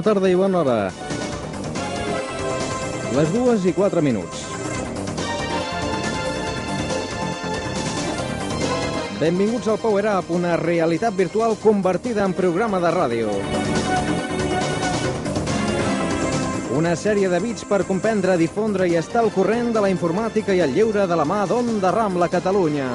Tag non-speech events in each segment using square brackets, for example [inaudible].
Bona tarda i bona hora. Les dues i quatre minuts. Benvinguts al Power Up, una realitat virtual convertida en programa de ràdio. Una sèrie de bits per comprendre, difondre i estar al corrent de la informàtica i el lleure de la mà d'Onda Rambla Catalunya.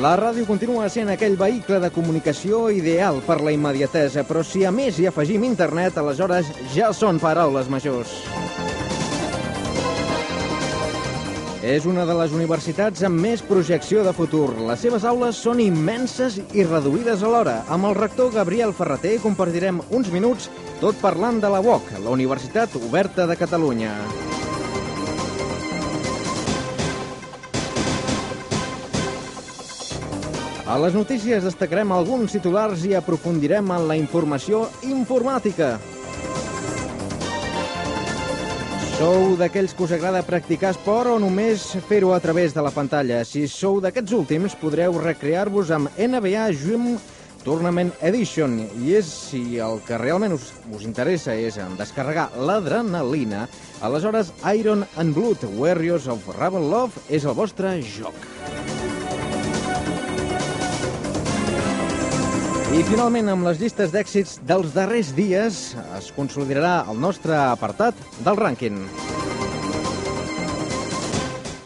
La ràdio continua sent aquell vehicle de comunicació ideal per la immediatesa, però si a més hi afegim internet, aleshores ja són paraules majors. És una de les universitats amb més projecció de futur. Les seves aules són immenses i reduïdes alhora. Amb el rector Gabriel Ferreter compartirem uns minuts tot parlant de la UOC, la Universitat Oberta de Catalunya. A les notícies destacarem alguns titulars i aprofundirem en la informació informàtica. Sou d'aquells que us agrada practicar esport o només fer-ho a través de la pantalla? Si sou d'aquests últims, podreu recrear-vos amb NBA Gym Tournament Edition. I és si el que realment us, us interessa és en descarregar l'adrenalina, aleshores Iron and Blood Warriors of Ravenloft és el vostre joc. I finalment, amb les llistes d'èxits dels darrers dies, es consolidarà el nostre apartat del rànquing.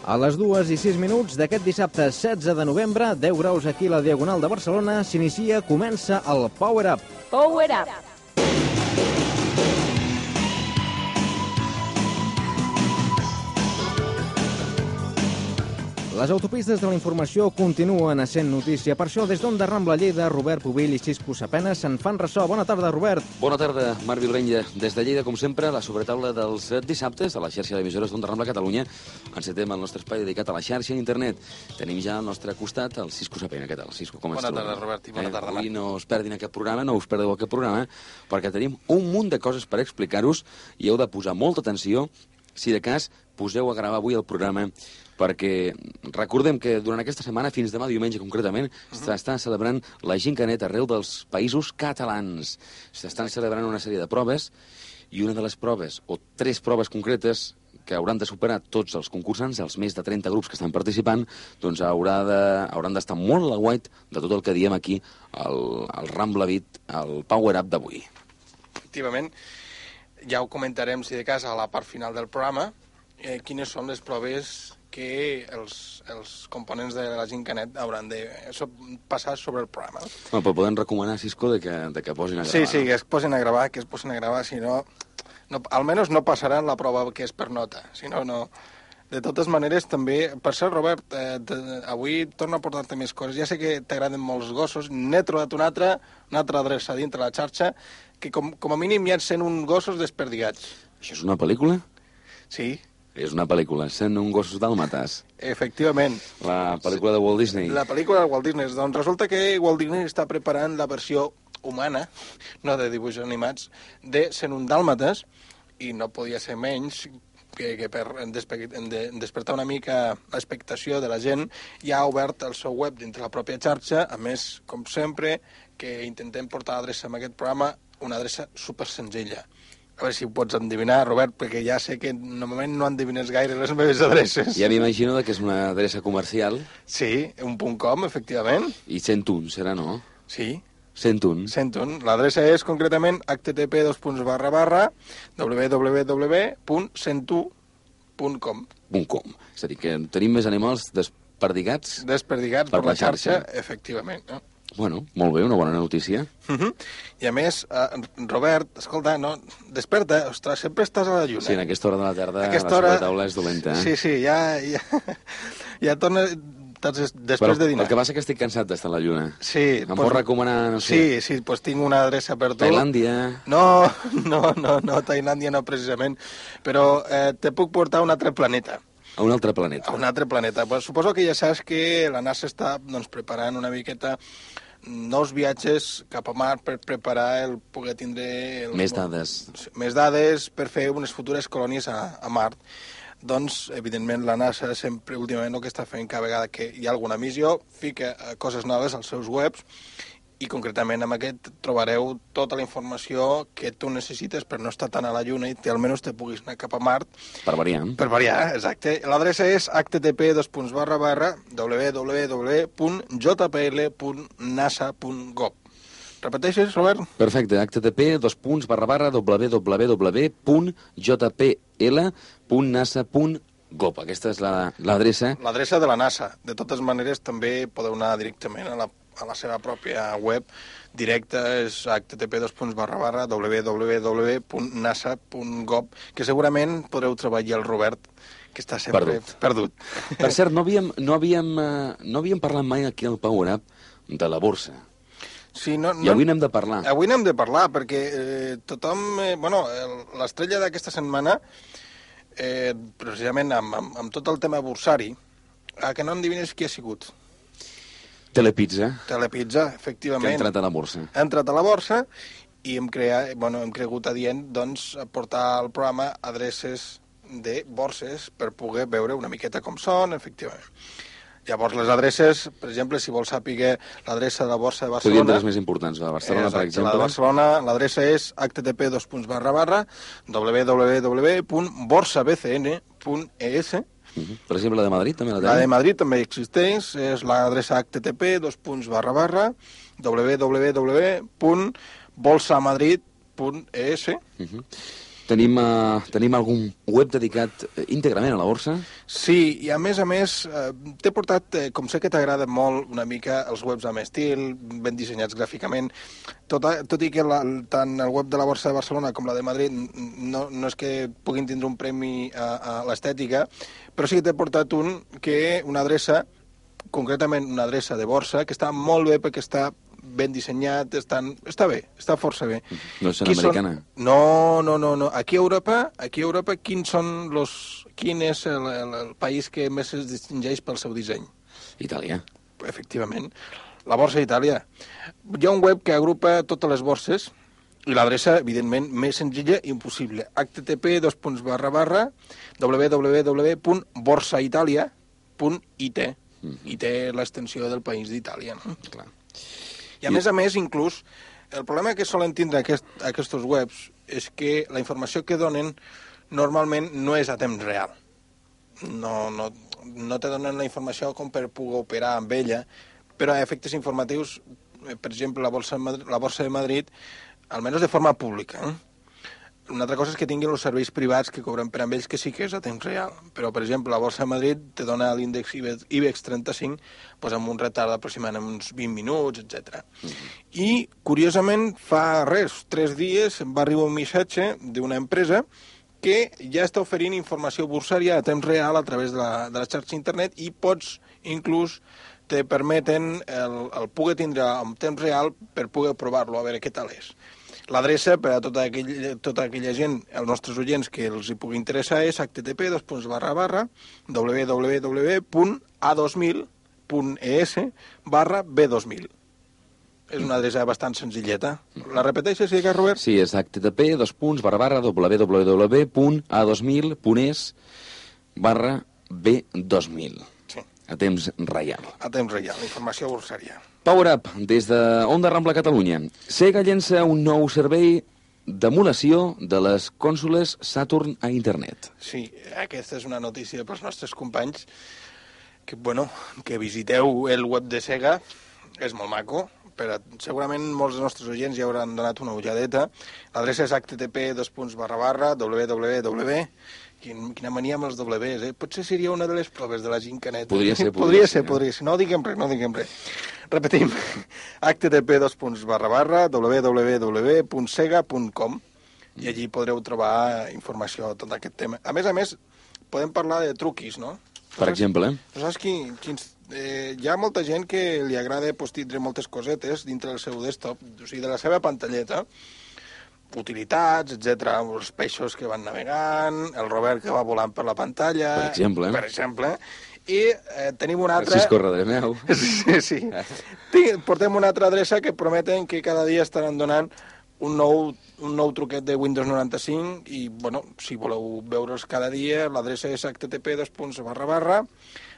A les dues i sis minuts d'aquest dissabte 16 de novembre, 10 graus aquí a la Diagonal de Barcelona, s'inicia, comença el Power Up. Power Up. Les autopistes de la informació continuen essent notícia. Per això, des d'Onda Rambla Lleida, Robert Pubill i Xisco Sapena se'n fan ressò. Bona tarda, Robert. Bona tarda, Marc Vilrenya. Des de Lleida, com sempre, la sobretaula dels dissabtes a la xarxa d'emissores d'Onda Rambla Catalunya. Encetem el nostre espai dedicat a la xarxa i internet. Tenim ja al nostre costat el Cisco Sapena. Què tal, Cisco? Com Bona estàs? tarda, Robert, i bona tarda, Avui Marc. no us perdin aquest programa, no us perdeu aquest programa, perquè tenim un munt de coses per explicar-vos i heu de posar molta atenció si de cas poseu a gravar avui el programa perquè recordem que durant aquesta setmana, fins demà diumenge concretament, s'està celebrant la Gincanet arreu dels països catalans. S'estan celebrant una sèrie de proves i una de les proves, o tres proves concretes, que hauran de superar tots els concursants, els més de 30 grups que estan participant, doncs haurà de, hauran d'estar molt a la guait de tot el que diem aquí al, al Rambla Beat, al Power Up d'avui. Efectivament, ja ho comentarem, si de cas, a la part final del programa, eh, quines són les proves que els, els components de la Gincanet hauran de so, passar sobre el programa. Bueno, però podem recomanar, Cisco, de que, de que posin a gravar. Sí, sí, no? que es posin a gravar, que es posin a gravar, si no, no almenys no passaran la prova que és per nota, si no, no... De totes maneres, també, per cert, Robert, eh, de, avui torno a portar-te més coses. Ja sé que t'agraden molts gossos, n'he trobat una altra, una altra adreça dintre la xarxa, que com, com a mínim ja sent un gossos desperdigats. Això és una pel·lícula? Sí, És una pel·lícula, sent un gossos dàlmates. efectivament. La pel·lícula de Walt Disney. La pel·lícula de Walt Disney. Doncs resulta que Walt Disney està preparant la versió humana, no de dibuixos animats, de Sent un dàlmates, i no podia ser menys que, que per despe de, despertar una mica l'expectació de la gent, ja ha obert el seu web dintre la pròpia xarxa, a més, com sempre, que intentem portar l'adreça en aquest programa, una adreça super senzilla. A veure si ho pots endevinar, Robert, perquè ja sé que normalment no endevines gaire les meves adreces. Ja m'imagino que és una adreça comercial Sí, un punt com, efectivament. i 101, serà, no? Sí, 101. sento. L'adreça és concretament http barra barra www.centu.com Punt com. És a dir, que tenim més animals desperdigats. Desperdigats Per per, la la xarxa, xarxa. efectivament. No? Bueno, molt bé, una bona notícia. Uh -huh. I a més, eh, Robert, escolta, no, desperta, ostres, sempre estàs a la lluna. Sí, en aquesta hora de la tarda Aquesta la hora- taula és dolenta. Eh? Sí, sí, ja, ja, ja torna després Però de dinar. el que passa que estic cansat d'estar a la lluna. Sí, Em pots recomanar, no sé, Sí, sí, doncs tinc una adreça per tu. Tailàndia... No, [laughs] no, no, no, Tailàndia no precisament, però eh, te puc portar a un altre planeta. a un altre planeta. A un altre planeta. Pues, suposo que ja saps que la NASA està doncs, preparant una miqueta nous viatges cap a Mart per preparar el poder tindre... Els, Més dades. Més dades per fer unes futures colònies a, a Mart. Doncs, evidentment, la NASA sempre, últimament, el que està fent cada vegada que hi ha alguna missió, fica eh, coses noves als seus webs i concretament amb aquest trobareu tota la informació que tu necessites per no estar tan a la Lluna i que almenys te puguis anar cap a Mart Per variar. per variar, exacte. L'adreça és http www.jpl.nasa.gov. Repeteixes, Robert? Perfecte, http dos punts barra barra www.jpl.nasa.gov. Aquesta és la- l'adreça. L'adreça de la NASA. De totes maneres, també podeu anar directament a la, a la seva pròpia web directa, és http www.nasa.gov, que segurament podreu trobar allà el Robert, que està sempre Perdut. perdut. Per cert, no havíem, no havíem, eh, no havíem parlat mai aquí al Power Up de la borsa. Sí, no, I avui n'hem de parlar. Avui n'hem de parlar, perquè eh, tothom... Eh, bueno, el- l'estrella d'aquesta setmana, eh, precisament amb, amb, amb tot el tema bursari, a que no endevines qui ha sigut. Telepizza, Telepizza, que ha efectivament. entrat a la borsa. ha entrat a la borsa i hem, creat, bueno, hem cregut adient doncs, portar al programa adreces de borses per poder veure una miqueta com són, efectivament. Llavors, les adreces, per exemple, si vols saber l'adreça de la borsa de Podríem Barcelona... dir les més importants. La de Barcelona, per Exacte, La de exemple. Barcelona, l'adreça és http dos Mhm. Per exemple, la de Madrid també la La de tenim. Madrid també existeix, és l'adreça http dos punts barra barra www.bolsamadrid.es Mhm. Tenim, uh, tenim algun web dedicat eh, íntegrament a la borsa? Sí, i a més a més eh, t'he portat, eh, com sé que t'agrada molt una mica els webs amb estil, ben dissenyats gràficament, tot, a, tot i que la, tant el web de la Borsa de Barcelona com la de Madrid no, no és que puguin tindre un premi a, a l'estètica, però sí que t'he portat un que una adreça, concretament una adreça de borsa, que està molt bé perquè està ben dissenyat, estan, està bé, està força bé. No és Qui són- americana. No, no, no, no. Aquí a Europa, aquí a Europa quins són los, quin és el, el, el país que més es distingeix pel seu disseny? Itàlia. Efectivament. La Borsa d'Itàlia. Hi ha un web que agrupa totes les borses i l'adreça, evidentment, més senzilla i impossible. http dos punts barra barra www.borsaitalia.it i té l'extensió del país d'Itàlia, no? Clar. I a més a més, inclús, el problema que solen tindre aquest, aquests webs és que la informació que donen normalment no és a temps real. No, no, no te donen la informació com per poder operar amb ella, però a efectes informatius, eh, per exemple, la Borsa de Madrid, la Borsa de Madrid almenys de forma pública, eh? Una altra cosa és que tinguin els serveis privats que cobren per amb ells, que sí que és a temps real. Però, per exemple, la Borsa de Madrid te dona l'índex IBEX, IBEX 35 pues, amb un retard d'aproximadament uns 20 minuts, etc. I, curiosament, fa res, tres dies, va arribar un missatge d'una empresa que ja està oferint informació bursària a temps real a través de la, de la xarxa internet i pots, inclús, te permeten el, el poder tindre en temps real per poder provar-lo, a veure què tal és. L'adreça per a tota aquella, tota aquella gent, els nostres oients que els hi pugui interessar és http barra barra www.a2000.es barra b2000. És una adreça bastant senzilleta. La repeteixes, si cas, Robert? Sí, és http dos punts barra barra www.a2000.es barra b2000. Sí, A temps reial. a temps real, informació bursària. Power Up, des de Onda Rambla Catalunya. Sega llença un nou servei d'emulació de les cònsoles Saturn a internet. Sí, aquesta és una notícia pels nostres companys que, bueno, que visiteu el web de Sega, és molt maco, però segurament molts dels nostres oients ja hauran donat una ulladeta. L'adreça és http Quin, quina mania amb els Ws, eh? Potser seria una de les proves de la gincaneta. Podria ser, podria podria ser, ser, podria ser. No diguem res, no diguem res. Repetim. [laughs] http dos punts barra barra www.sega.com i allí podreu trobar informació de tot aquest tema. A més a més, podem parlar de truquis, no? Per exemple, Tu saps qui, quins, eh, hi ha molta gent que li agrada pues, tindre moltes cosetes dintre del seu desktop, o sigui, de la seva pantalleta, utilitats, etc, els peixos que van navegant, el Robert que va volant per la pantalla... Per exemple. Per exemple. I eh, tenim una altra... Francisco Rodremeu. [laughs] Sí, sí. Portem una altra adreça que prometen que cada dia estaran donant un nou, un nou truquet de Windows 95 i, bueno, si voleu veure'ls cada dia, l'adreça és http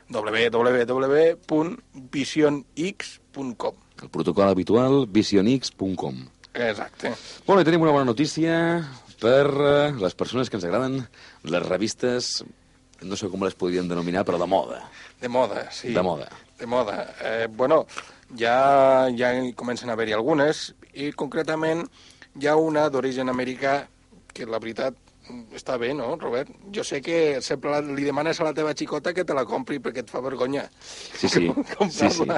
www.visionx.com El protocol habitual, visionix.com. Exacte. Molt bé, tenim una bona notícia per eh, les persones que ens agraden les revistes, no sé com les podríem denominar, però de moda. De moda, sí. De moda. De moda. Eh, bueno, ja, ja comencen a haver-hi algunes, i concretament hi ha una d'origen americà que la veritat està bé, no, Robert? Jo sé que sempre li demanes a la teva xicota que te la compri perquè et fa vergonya. Sí, sí, [laughs] sí, sí. [laughs]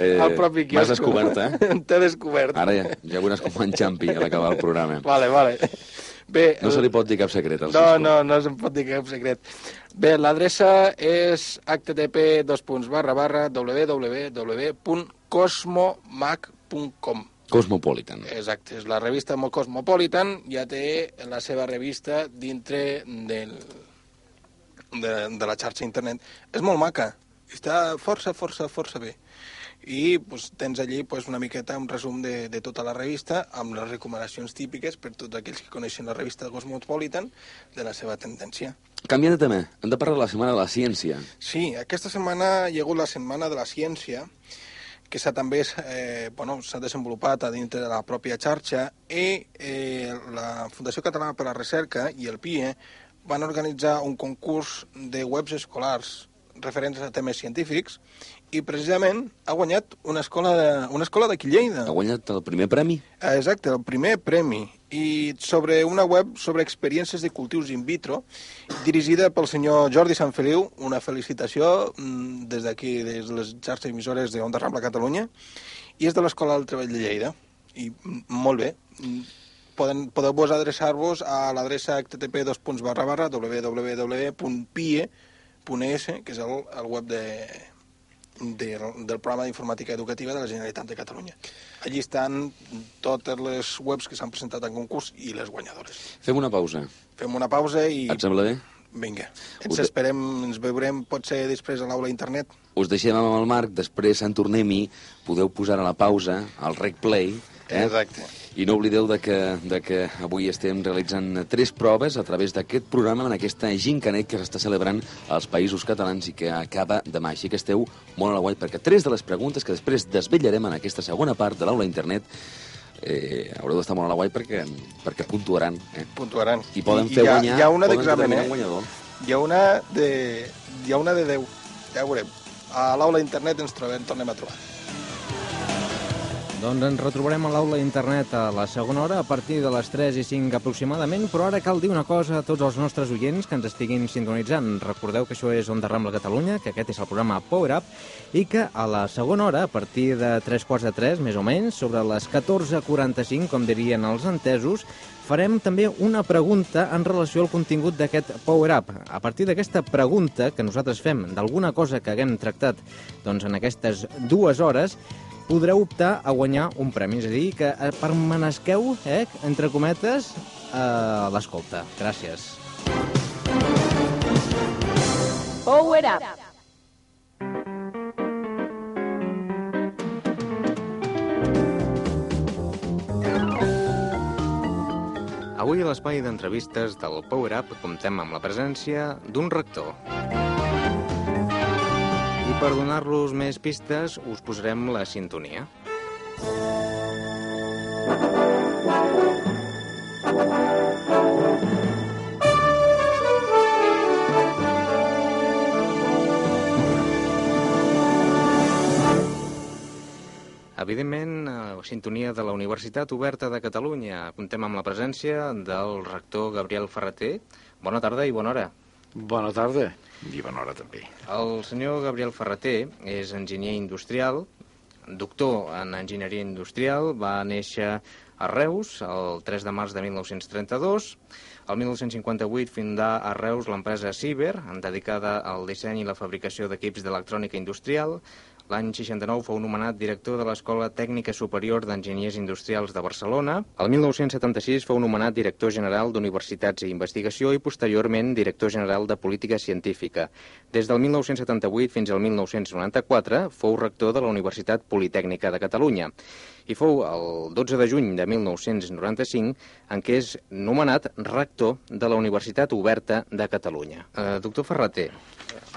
Eh, Al propi M'has quiosco. descobert, eh? [laughs] T'he descobert. Ara ja, ja veuràs com m'enxampi a l'acabar el programa. Vale, vale. Bé, No se li pot dir cap secret al No, Cisco. no, no se'n pot dir cap secret. Bé, l'adreça és http www.cosmomac.com Cosmopolitan. Exacte, és la revista Mo- Cosmopolitan, ja té la seva revista dintre del, de, de la xarxa internet. És molt maca, està força, força, força bé. I pues, tens allí pues, una miqueta un resum de, de tota la revista amb les recomanacions típiques per tots aquells que coneixen la revista Cosmopolitan de la seva tendència. Canviant de tema, hem de parlar de la Setmana de la Ciència. Sí, aquesta setmana hi ha hagut la Setmana de la Ciència, que s'ha també eh, bueno, s'ha desenvolupat a dintre de la pròpia xarxa i eh, la Fundació Catalana per la Recerca i el PIE van organitzar un concurs de webs escolars referents a temes científics i precisament ha guanyat una escola de, una escola d'aquí Lleida. Ha guanyat el primer premi? Exacte, el primer premi. I sobre una web sobre experiències de cultius in vitro, dirigida pel senyor Jordi Sanfeliu, una felicitació mm, des d'aquí, des de les xarxes emissores de Onda Rambla Catalunya, i és de l'Escola del Treball de Lleida. I mm, molt bé. Mm, Poden, podeu vos adreçar-vos a l'adreça http www.pie.es, que és el, el web de, del, del programa d'informàtica educativa de la Generalitat de Catalunya. Allí estan totes les webs que s'han presentat en concurs i les guanyadores. Fem una pausa. Fem una pausa i... Et sembla bé? Vinga, ens Us esperem, ens veurem potser després a l'aula internet. Us deixem amb el Marc, després en tornem-hi, podeu posar a la pausa, al rec play, eh? Exacte. I no oblideu de que, de que avui estem realitzant tres proves a través d'aquest programa en aquesta gincanet que s'està celebrant als països catalans i que acaba demà. Així que esteu molt a la guai, perquè tres de les preguntes que després desvetllarem en aquesta segona part de l'aula internet eh, haureu d'estar molt a la guai perquè, perquè puntuaran. Eh? Puntuaran. I poden I fer hi ha, guanyar, Hi ha una d'examen, eh? guanyador. Hi ha una de, hi ha una de 10. Ja ho veurem. A l'aula internet ens trobem, tornem a trobar. Doncs ens retrobarem a l'aula internet a la segona hora a partir de les 3 i 5 aproximadament, però ara cal dir una cosa a tots els nostres oients que ens estiguin sintonitzant. Recordeu que això és Onda Rambla Catalunya, que aquest és el programa Power Up, i que a la segona hora, a partir de 3 quarts de 3, més o menys, sobre les 14.45, com dirien els entesos, farem també una pregunta en relació al contingut d'aquest Power Up. A partir d'aquesta pregunta que nosaltres fem d'alguna cosa que haguem tractat doncs, en aquestes dues hores, podreu optar a guanyar un premi. És a dir, que eh, permanesqueu, eh, entre cometes, a l'escolta. Gràcies. Power Up. Avui a l'espai d'entrevistes del Power Up comptem amb la presència d'un rector. Per donar-los més pistes us posarem la sintonia. Evidentment, la sintonia de la Universitat Oberta de Catalunya. Comptem amb la presència del rector Gabriel Ferreter. Bona tarda i bona hora. Bona tarda i bona hora també. El senyor Gabriel Ferreter és enginyer industrial, doctor en enginyeria industrial, va néixer a Reus el 3 de març de 1932. El 1958 fundà a Reus l'empresa Ciber, dedicada al disseny i la fabricació d'equips d'electrònica industrial. L'any 69 fou nomenat director de l'Escola Tècnica Superior d'Enginyers Industrials de Barcelona. El 1976 fou nomenat director general d'Universitats i Investigació i posteriorment director general de Política Científica. Des del 1978 fins al 1994 fou rector de la Universitat Politècnica de Catalunya i fou el 12 de juny de 1995 en què és nomenat rector de la Universitat Oberta de Catalunya. Eh, doctor Ferreter,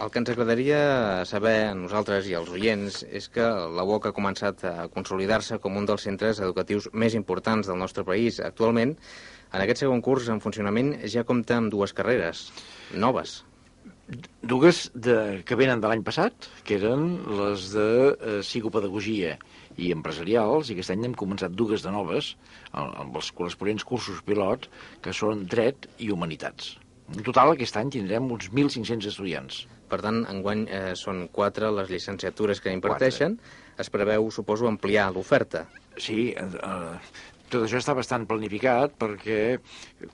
el que ens agradaria saber a nosaltres i als oients és que la UOC ha començat a consolidar-se com un dels centres educatius més importants del nostre país. Actualment, en aquest segon curs en funcionament ja compta amb dues carreres noves. Dues de, que venen de l'any passat, que eren les de eh, psicopedagogia i empresarials, i aquest any hem començat dues de noves, amb els corresponents cursos pilot, que són dret i humanitats. En total, aquest any tindrem uns 1.500 estudiants. Per tant, enguany eh, són quatre les llicenciatures que imparteixen. Quatre. Es preveu, suposo, ampliar l'oferta. Sí, eh, tot això està bastant planificat perquè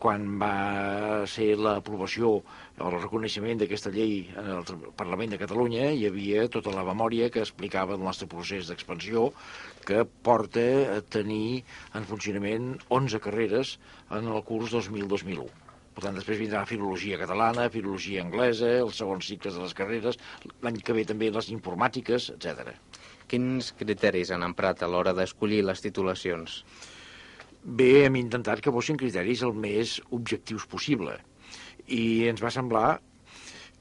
quan va ser l'aprovació el reconeixement d'aquesta llei en el Parlament de Catalunya hi havia tota la memòria que explicava el nostre procés d'expansió que porta a tenir en funcionament 11 carreres en el curs 2000-2001. Per tant, després vindrà filologia catalana, filologia anglesa, els segons cicles de les carreres, l'any que ve també les informàtiques, etc. Quins criteris han emprat a l'hora d'escollir les titulacions? Bé, hem intentat que fossin criteris el més objectius possible i ens va semblar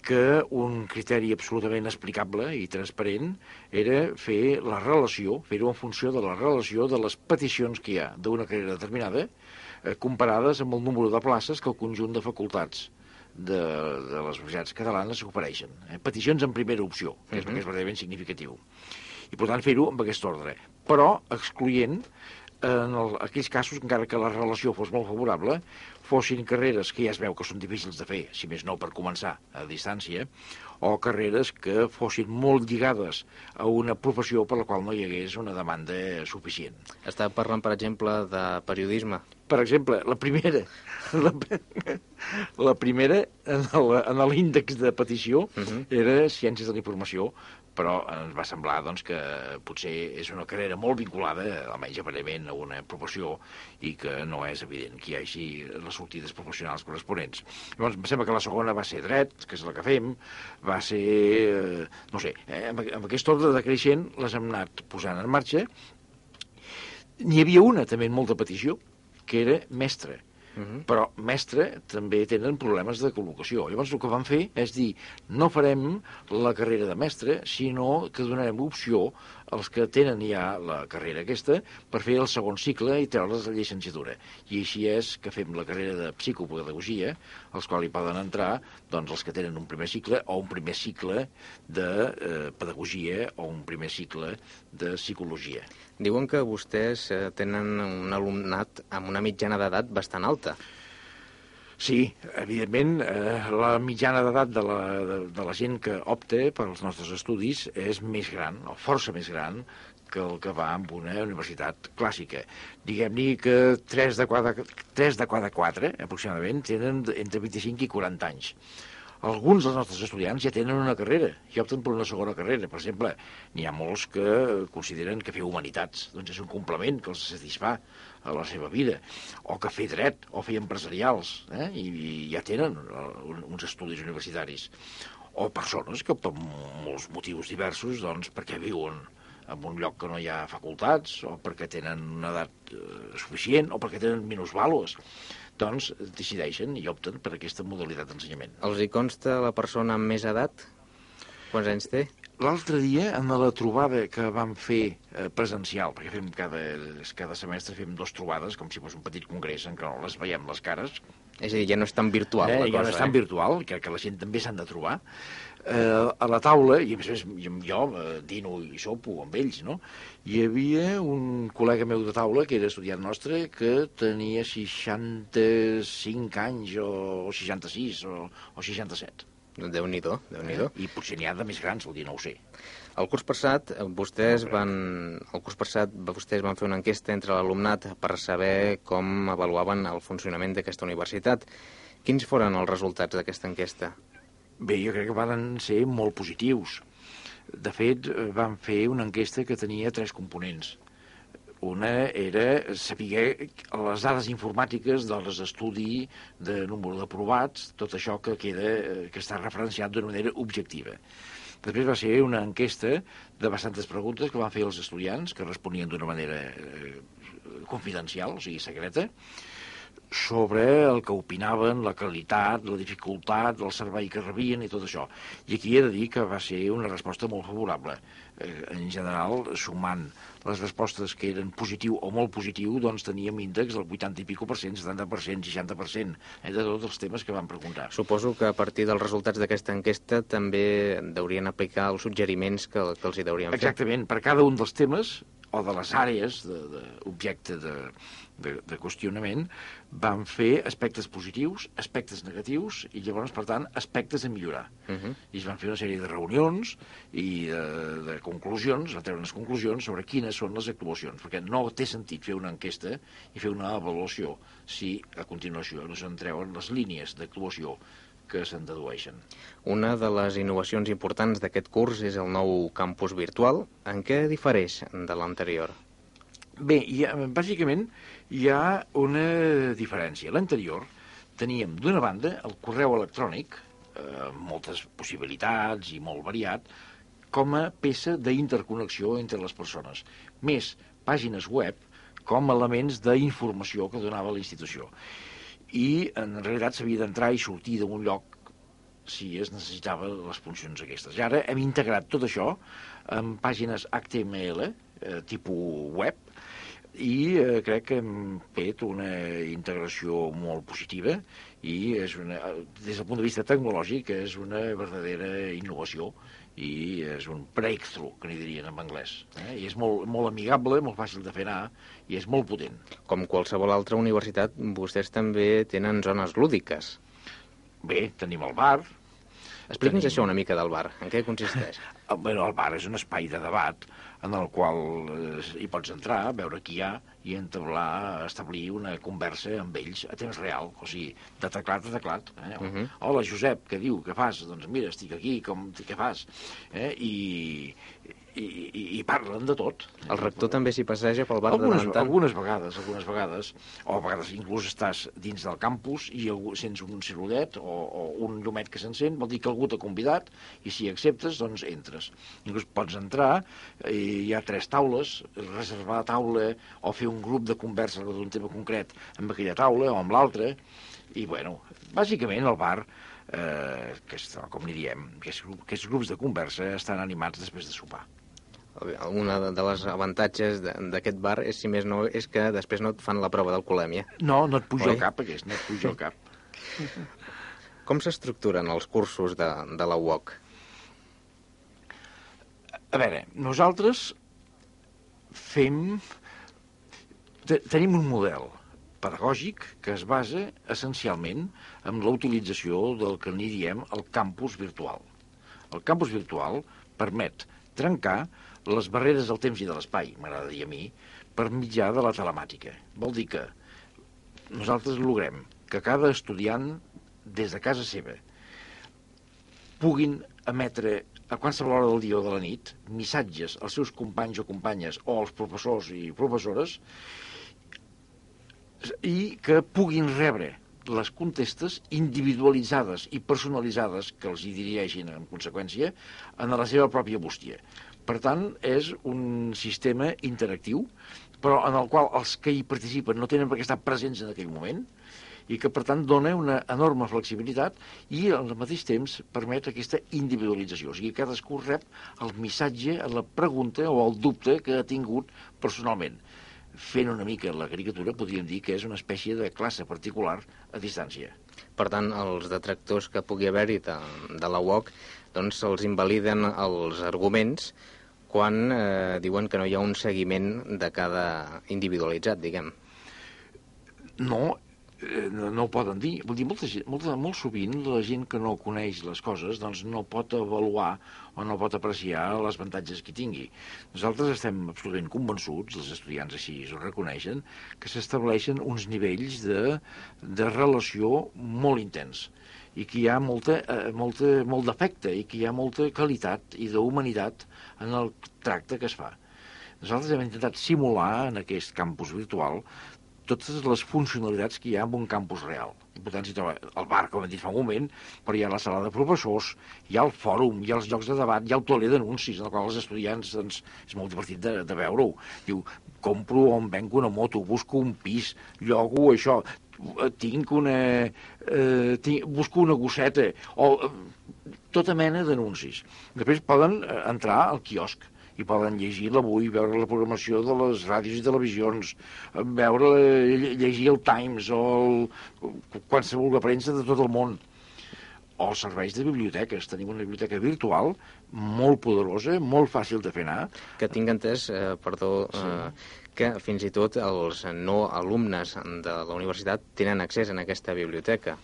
que un criteri absolutament explicable i transparent era fer la relació, fer-ho en funció de la relació de les peticions que hi ha d'una carrera determinada eh, comparades amb el número de places que el conjunt de facultats de, de les universitats catalanes ofereixen. Eh? Peticions en primera opció, que és, uh -huh. que és verdaderament significatiu. I, per tant, fer-ho amb aquest ordre. Però excloent en el, aquells casos, encara que la relació fos molt favorable, fossin carreres que ja es veu que són difícils de fer, si més no per començar a distància, o carreres que fossin molt lligades a una professió per la qual no hi hagués una demanda suficient. Està parlant, per exemple, de periodisme. Per exemple, la primera, [laughs] la, la primera en l'índex de petició uh -huh. era Ciències de la Informació, però ens va semblar doncs, que potser és una carrera molt vinculada, almenys aparentment, a una professió i que no és evident que hi hagi les sortides professionals corresponents. Llavors, em sembla que la segona va ser dret, que és la que fem, va ser, eh, no sé, eh, amb, amb aquest ordre de creixent les hem anat posant en marxa. N'hi havia una també en molta petició, que era mestre Uh -huh. Però mestre també tenen problemes de col·locació. Llavors el que van fer és dir no farem la carrera de mestre, sinó que donarem opció als que tenen ja la carrera aquesta per fer el segon cicle i treure's la llicenciatura. I així és que fem la carrera de psicopedagogia, als quals hi poden entrar doncs, els que tenen un primer cicle o un primer cicle de eh, pedagogia o un primer cicle de psicologia. Diuen que vostès eh, tenen un alumnat amb una mitjana d'edat bastant alta. Sí, evidentment, eh, la mitjana d'edat de, la, de, de la gent que opta per als nostres estudis és més gran, o força més gran, que el que va amb una universitat clàssica. Diguem-ne que 3 de, cada, 3 de cada 4, aproximadament, tenen entre 25 i 40 anys alguns dels nostres estudiants ja tenen una carrera i opten per una segona carrera. Per exemple, n'hi ha molts que consideren que fer humanitats doncs és un complement que els satisfà a la seva vida, o que fer dret, o fer empresarials, eh? I, i ja tenen uh, uns estudis universitaris. O persones que per molts motius diversos, doncs, perquè viuen en un lloc que no hi ha facultats, o perquè tenen una edat eh, suficient, o perquè tenen minusvàlues doncs decideixen i opten per aquesta modalitat d'ensenyament. Els hi consta la persona amb més edat? Quants anys té? L'altre dia, en la trobada que vam fer eh, presencial, perquè fem cada, cada semestre fem dues trobades, com si fos un petit congrés en què no les veiem les cares. És a dir, ja no és tan virtual eh, la cosa, ja no és tan eh? virtual, que, que la gent també s'han de trobar eh, a la taula, i a més a més jo eh, dino i sopo amb ells, no? Hi havia un col·lega meu de taula, que era estudiant nostre, que tenia 65 anys, o, o 66, o, o 67. Déu-n'hi-do, déu nhi eh? I potser n'hi ha de més grans, vol dir, no ho sé. El curs passat, eh, vostès van, el curs passat vostès van fer una enquesta entre l'alumnat per saber com avaluaven el funcionament d'aquesta universitat. Quins foren els resultats d'aquesta enquesta? Bé, jo crec que van ser molt positius. De fet, eh, van fer una enquesta que tenia tres components. Una era saber les dades informàtiques dels estudi de número d'aprovats, tot això que, queda, eh, que està referenciat d'una manera objectiva. Després va ser una enquesta de bastantes preguntes que van fer els estudiants, que responien d'una manera eh, confidencial, o sigui, secreta, sobre el que opinaven, la qualitat, la dificultat, el servei que rebien i tot això. I aquí he de dir que va ser una resposta molt favorable. Eh, en general, sumant les respostes que eren positiu o molt positiu, doncs teníem índex del 80 i pico per cent, 70%, 60%, eh, de tots els temes que van preguntar. Suposo que a partir dels resultats d'aquesta enquesta també deurien aplicar els suggeriments que, que els hi deurien fer. Exactament, per cada un dels temes o de les àrees d'objecte de, de, de, de qüestionament, van fer aspectes positius, aspectes negatius, i llavors, per tant, aspectes a millorar. Uh -huh. I es van fer una sèrie de reunions i de, de conclusions, van treure unes conclusions sobre quines són les actuacions, perquè no té sentit fer una enquesta i fer una avaluació si a continuació no se'n treuen les línies d'actuació que se'n dedueixen. Una de les innovacions importants d'aquest curs és el nou campus virtual. En què difereix de l'anterior? Bé, ha, bàsicament hi ha una diferència. L'anterior teníem, d'una banda, el correu electrònic, eh, moltes possibilitats i molt variat, com a peça d'interconnexió entre les persones, més pàgines web com a elements d'informació que donava la institució. I, en realitat, s'havia d'entrar i sortir d'un lloc si es necessitava les funcions aquestes. I ara hem integrat tot això en pàgines HTML, eh, tipus web, i eh, crec que hem fet una integració molt positiva i és una, des del punt de vista tecnològic és una verdadera innovació i és un breakthrough, que n'hi dirien en anglès. Eh? I és molt, molt amigable, molt fàcil de fer anar i és molt potent. Com qualsevol altra universitat, vostès també tenen zones lúdiques. Bé, tenim el bar. Explica'ns tenim... això una mica del bar. En què consisteix? [laughs] Bueno, el bar és un espai de debat en el qual eh, hi pots entrar, veure qui hi ha i entablar, establir una conversa amb ells a temps real, o sigui, de teclat a teclat. Eh? Uh -huh. Hola, Josep, què diu? Què fas? Doncs mira, estic aquí, com, què fas? Eh? I, i, i, i parlen de tot. El rector també s'hi passeja pel bar algunes, de tant Algunes vegades, algunes vegades, o a vegades inclús estàs dins del campus i algú, sents un cirulet o, o un llumet que s'encén, vol dir que algú t'ha convidat i si acceptes, doncs entres. Inclús pots entrar, i hi ha tres taules, reservar la taula o fer un grup de conversa d'un tema concret amb aquella taula o amb l'altra, i bueno, bàsicament el bar eh, que és, com ni diem, que aquests grups de conversa estan animats després de sopar una de les avantatges d'aquest bar és, si més no, és que després no et fan la prova d'alcoholèmia. No, no et puja el cap, aquest, no et puja el cap. Com s'estructuren els cursos de, de la UOC? A veure, nosaltres fem... Tenim un model pedagògic que es basa essencialment en la utilització del que n'hi diem el campus virtual. El campus virtual permet trencar les barreres del temps i de l'espai, m'agrada dir a mi, per mitjà de la telemàtica. Vol dir que nosaltres logrem que cada estudiant, des de casa seva, puguin emetre a qualsevol hora del dia o de la nit missatges als seus companys o companyes o als professors i professores i que puguin rebre les contestes individualitzades i personalitzades que els hi dirigeixin en conseqüència en la seva pròpia bústia. Per tant, és un sistema interactiu, però en el qual els que hi participen no tenen per què estar presents en aquell moment, i que, per tant, dona una enorme flexibilitat i, al mateix temps, permet aquesta individualització. O sigui, cadascú rep el missatge, la pregunta o el dubte que ha tingut personalment. Fent una mica la caricatura, podríem dir que és una espècie de classe particular a distància. Per tant, els detractors que pugui haver-hi de, de la UOC doncs se'ls invaliden els arguments quan eh, diuen que no hi ha un seguiment de cada individualitzat, diguem. No, eh, no, no ho poden dir. Vull dir, molta, molta, molt sovint la gent que no coneix les coses doncs no pot avaluar o no pot apreciar les avantatges que tingui. Nosaltres estem absolutament convençuts, els estudiants així ho reconeixen, que s'estableixen uns nivells de, de relació molt intens i que hi ha molta, eh, molta, molt d'efecte i que hi ha molta qualitat i d'humanitat en el tracte que es fa. Nosaltres hem intentat simular en aquest campus virtual totes les funcionalitats que hi ha en un campus real. Per tant, s'hi troba el bar, com hem dit fa un moment, però hi ha la sala de professors, hi ha el fòrum, hi ha els llocs de debat, hi ha el toler d'anuncis, en el qual els estudiants doncs, és molt divertit de, de veure-ho. Diu, compro o em venc una moto, busco un pis, llogo això, tinc una... Eh, tinc, busco una gosseta, o eh, tota mena d'anuncis. Després poden eh, entrar al quiosc i poden llegir l'avui, veure la programació de les ràdios i televisions, eh, veure, lle- llegir el Times o el, qualsevol de premsa de tot el món o els serveis de biblioteques. Tenim una biblioteca virtual molt poderosa, molt fàcil de fer anar, Que tinc entès, eh, perdó, eh, que fins i tot els no alumnes de la universitat tenen accés en aquesta biblioteca.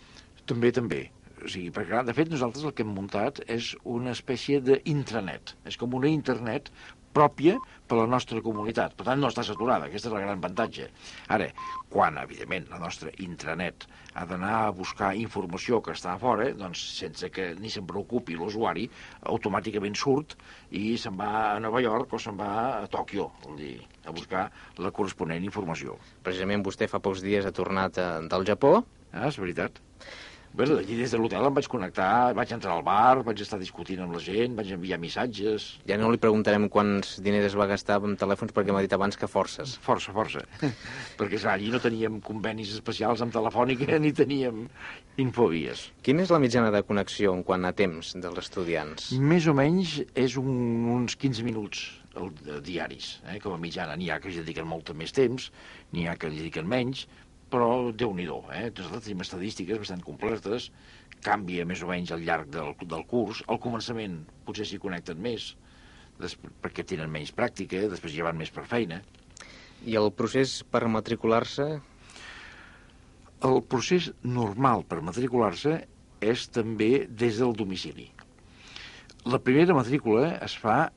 També, també. O sigui, perquè, clar, de fet, nosaltres el que hem muntat és una espècie d'intranet. És com una internet pròpia per a la nostra comunitat. Per tant, no està saturada. Aquesta és el gran avantatge. Ara, quan, evidentment, la nostra intranet ha d'anar a buscar informació que està a fora, doncs, sense que ni se'n preocupi l'usuari, automàticament surt i se'n va a Nova York o se'n va a Tòquio, vol dir, a buscar la corresponent informació. Precisament vostè fa pocs dies ha tornat eh, del Japó. Ah, és veritat. Bé, allí des de l'hotel em vaig connectar, vaig entrar al bar, vaig estar discutint amb la gent, vaig enviar missatges... Ja no li preguntarem quants diners es va gastar amb telèfons perquè m'ha dit abans que forces. Força, força. [laughs] Perquè, clar, allí no teníem convenis especials amb Telefònica ni teníem infovies. Quina és la mitjana de connexió en quant a temps dels estudiants? Més o menys és un, uns 15 minuts el, diaris, eh, com a mitjana. N'hi ha que hi dediquen molt més temps, n'hi ha que hi dediquen menys, però déu-n'hi-do, eh? Nosaltres tenim estadístiques bastant completes, canvia més o menys al llarg del, del curs. Al començament potser s'hi connecten més, perquè tenen menys pràctica, després ja van més per feina. I el procés per matricular-se El procés normal per matricular-se és també des del domicili. La primera matrícula es fa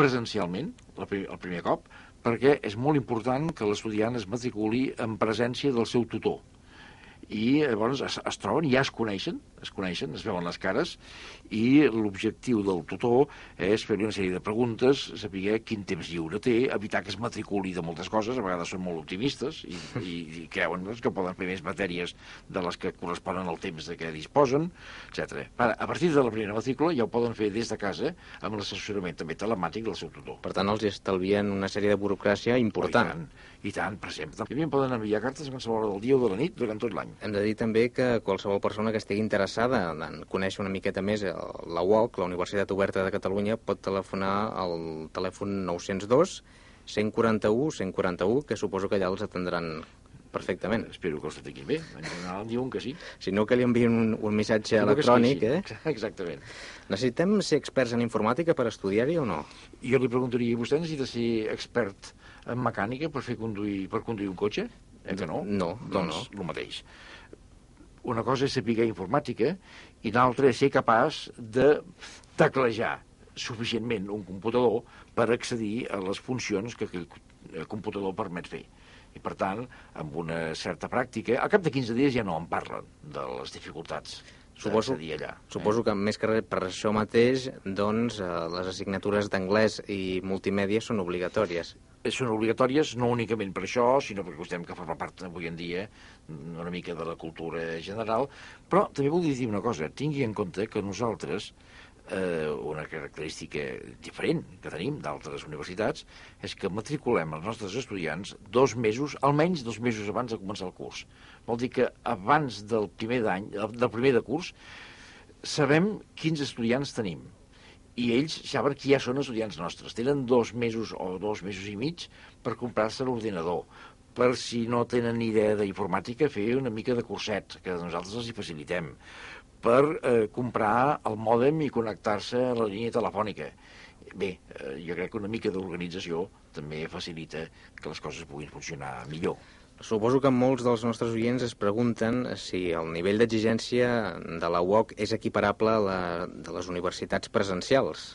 presencialment, el primer cop, perquè és molt important que l'estudiant es matriculi en presència del seu tutor. I llavors es, es troben, ja es coneixen, es coneixen, es veuen les cares, i l'objectiu del tutor és fer-li una sèrie de preguntes, saber quin temps lliure té, evitar que es matriculi de moltes coses, a vegades són molt optimistes i, i, i creuen doncs, que poden fer més matèries de les que corresponen al temps de què disposen, etc. Ara, a partir de la primera matrícula ja ho poden fer des de casa amb l'assessorament també telemàtic del seu tutor. Per tant, els estalvien una sèrie de burocràcia important. Oh, I tant, i tant, per exemple. També em poden enviar cartes a qualsevol hora del dia o de la nit durant tot l'any. Hem de dir també que qualsevol persona que estigui interessada en conèixer una miqueta més la UOC, la Universitat Oberta de Catalunya, pot telefonar al telèfon 902 141 141, que suposo que allà els atendran perfectament. Espero que els tinguin bé. En general diuen que sí. [laughs] Si no, que li enviïn un, un missatge que electrònic, sí, eh? [laughs] Exactament. Necessitem ser experts en informàtica per estudiar-hi o no? Jo li preguntaria, vostè necessita ser expert en mecànica per fer conduir, per conduir un cotxe? Eh que no? No, no, doncs, el mateix. Una cosa és saber informàtica i l'altra és ser capaç de teclejar suficientment un computador per accedir a les funcions que aquell eh, computador permet fer. I, per tant, amb una certa pràctica, al cap de 15 dies ja no en parlen de les dificultats Suposo, allà. suposo que més que res per això mateix, doncs, eh, les assignatures d'anglès i multimèdia són obligatòries. Són obligatòries no únicament per això, sinó perquè estem que forma part avui en dia una mica de la cultura general, però també voldria dir una cosa, tingui en compte que nosaltres, eh, una característica diferent que tenim d'altres universitats, és que matriculem els nostres estudiants dos mesos, almenys dos mesos abans de començar el curs. Vol dir que abans del primer d'any, del primer de curs, sabem quins estudiants tenim i ells saben que ja són estudiants nostres. Tenen dos mesos o dos mesos i mig per comprar-se l'ordinador, per si no tenen ni idea d'informàtica, fer una mica de curset, que nosaltres els hi facilitem, per eh, comprar el mòdem i connectar-se a la línia telefònica. Bé, eh, jo crec que una mica d'organització també facilita que les coses puguin funcionar millor. Suposo que molts dels nostres oients es pregunten si el nivell d'exigència de la UOC és equiparable a la de les universitats presencials.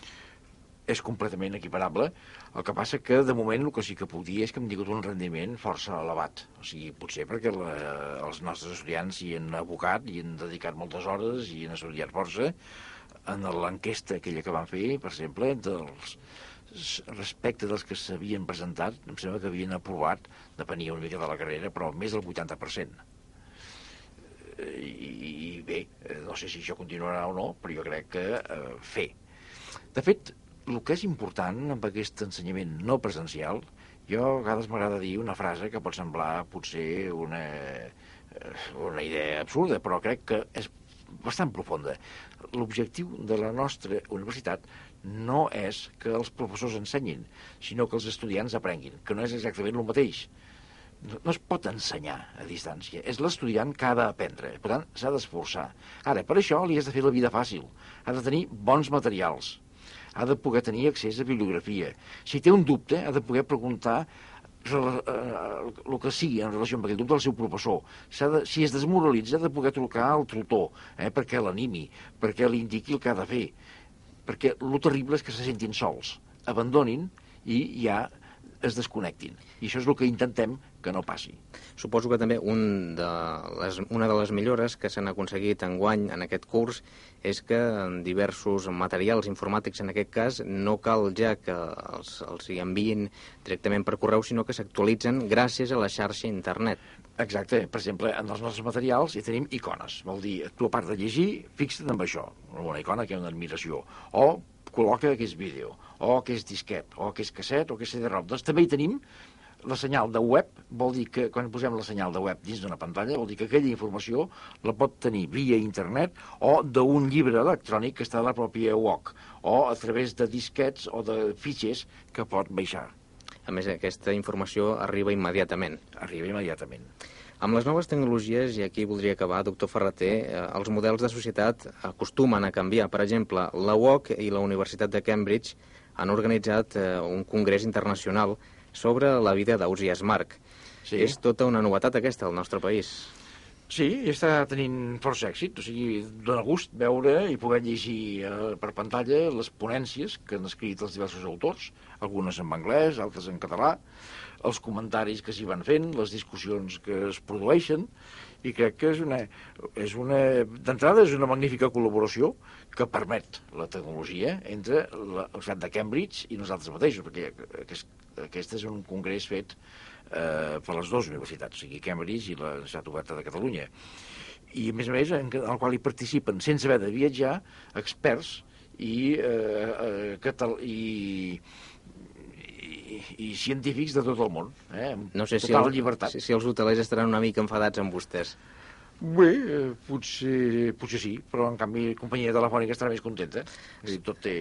és completament equiparable. El que passa que, de moment, el que sí que puc dir és que hem tingut un rendiment força elevat. O sigui, potser perquè la, els nostres estudiants hi han abocat, hi han dedicat moltes hores, i han estudiat força. En l'enquesta aquella que van fer, per exemple, dels, respecte dels que s'havien presentat, em sembla que havien aprovat, depenia una mica de la carrera, però més del 80%. I, i bé, eh, no sé si això continuarà o no, però jo crec que eh, fer. De fet, el que és important amb aquest ensenyament no presencial, jo a vegades m'agrada dir una frase que pot semblar potser una, eh, una idea absurda, però crec que és bastant profunda. L'objectiu de la nostra universitat no és que els professors ensenyin, sinó que els estudiants aprenguin, que no és exactament el mateix. No, no es pot ensenyar a distància, és l'estudiant que ha d'aprendre, per tant, s'ha d'esforçar. Ara, per això li has de fer la vida fàcil, ha de tenir bons materials, ha de poder tenir accés a bibliografia. Si té un dubte, ha de poder preguntar el que sigui en relació amb aquest dubte al seu professor. De, si es desmoralitza, ha de poder trucar al tutor eh, perquè l'animi, perquè li indiqui el que ha de fer. Perquè el terrible és que se sentin sols, abandonin i ja es desconnectin. I això és el que intentem que no passi. Suposo que també un de les, una de les millores que s'han aconseguit en guany en aquest curs és que en diversos materials informàtics, en aquest cas, no cal ja que els, els hi enviïn directament per correu, sinó que s'actualitzen gràcies a la xarxa internet. Exacte. Per exemple, en els nostres materials hi tenim icones. Vol dir, tu a part de llegir, fixa't en això. Una icona que ha una admiració. O col·loca que és vídeo, o que és disquet, o que és casset, o que és CD-ROM. Doncs també hi tenim la senyal de web vol dir que quan posem la senyal de web dins d'una pantalla vol dir que aquella informació la pot tenir via internet o d'un llibre electrònic que està a la pròpia UOC o a través de disquets o de fitxers que pot baixar. A més, aquesta informació arriba immediatament. Arriba immediatament. Amb les noves tecnologies, i aquí voldria acabar, doctor Ferreter, eh, els models de societat acostumen a canviar. Per exemple, la UOC i la Universitat de Cambridge han organitzat eh, un congrés internacional sobre la vida d'Ausi Marc. Sí. És tota una novetat aquesta al nostre país. Sí, està tenint força èxit, o sigui, dona gust veure i poder llegir eh, per pantalla les ponències que han escrit els diversos autors, algunes en anglès, altres en català, els comentaris que s'hi van fent, les discussions que es produeixen, i crec que és una... És una D'entrada és una magnífica col·laboració que permet la tecnologia entre la Universitat de Cambridge i nosaltres mateixos, perquè aquest, aquest és un congrés fet eh, per les dues universitats, o sigui, Cambridge i la Universitat Oberta de Catalunya. I, a més a més, en, en el qual hi participen, sense haver de viatjar, experts i, eh, eh, i, i, científics de tot el món, eh, amb no sé total si el, llibertat. Si, si els hotelers estaran una mica enfadats amb vostès. Bé, eh, potser, potser sí, però en canvi la companyia telefònica estarà més contenta. És dir, tot té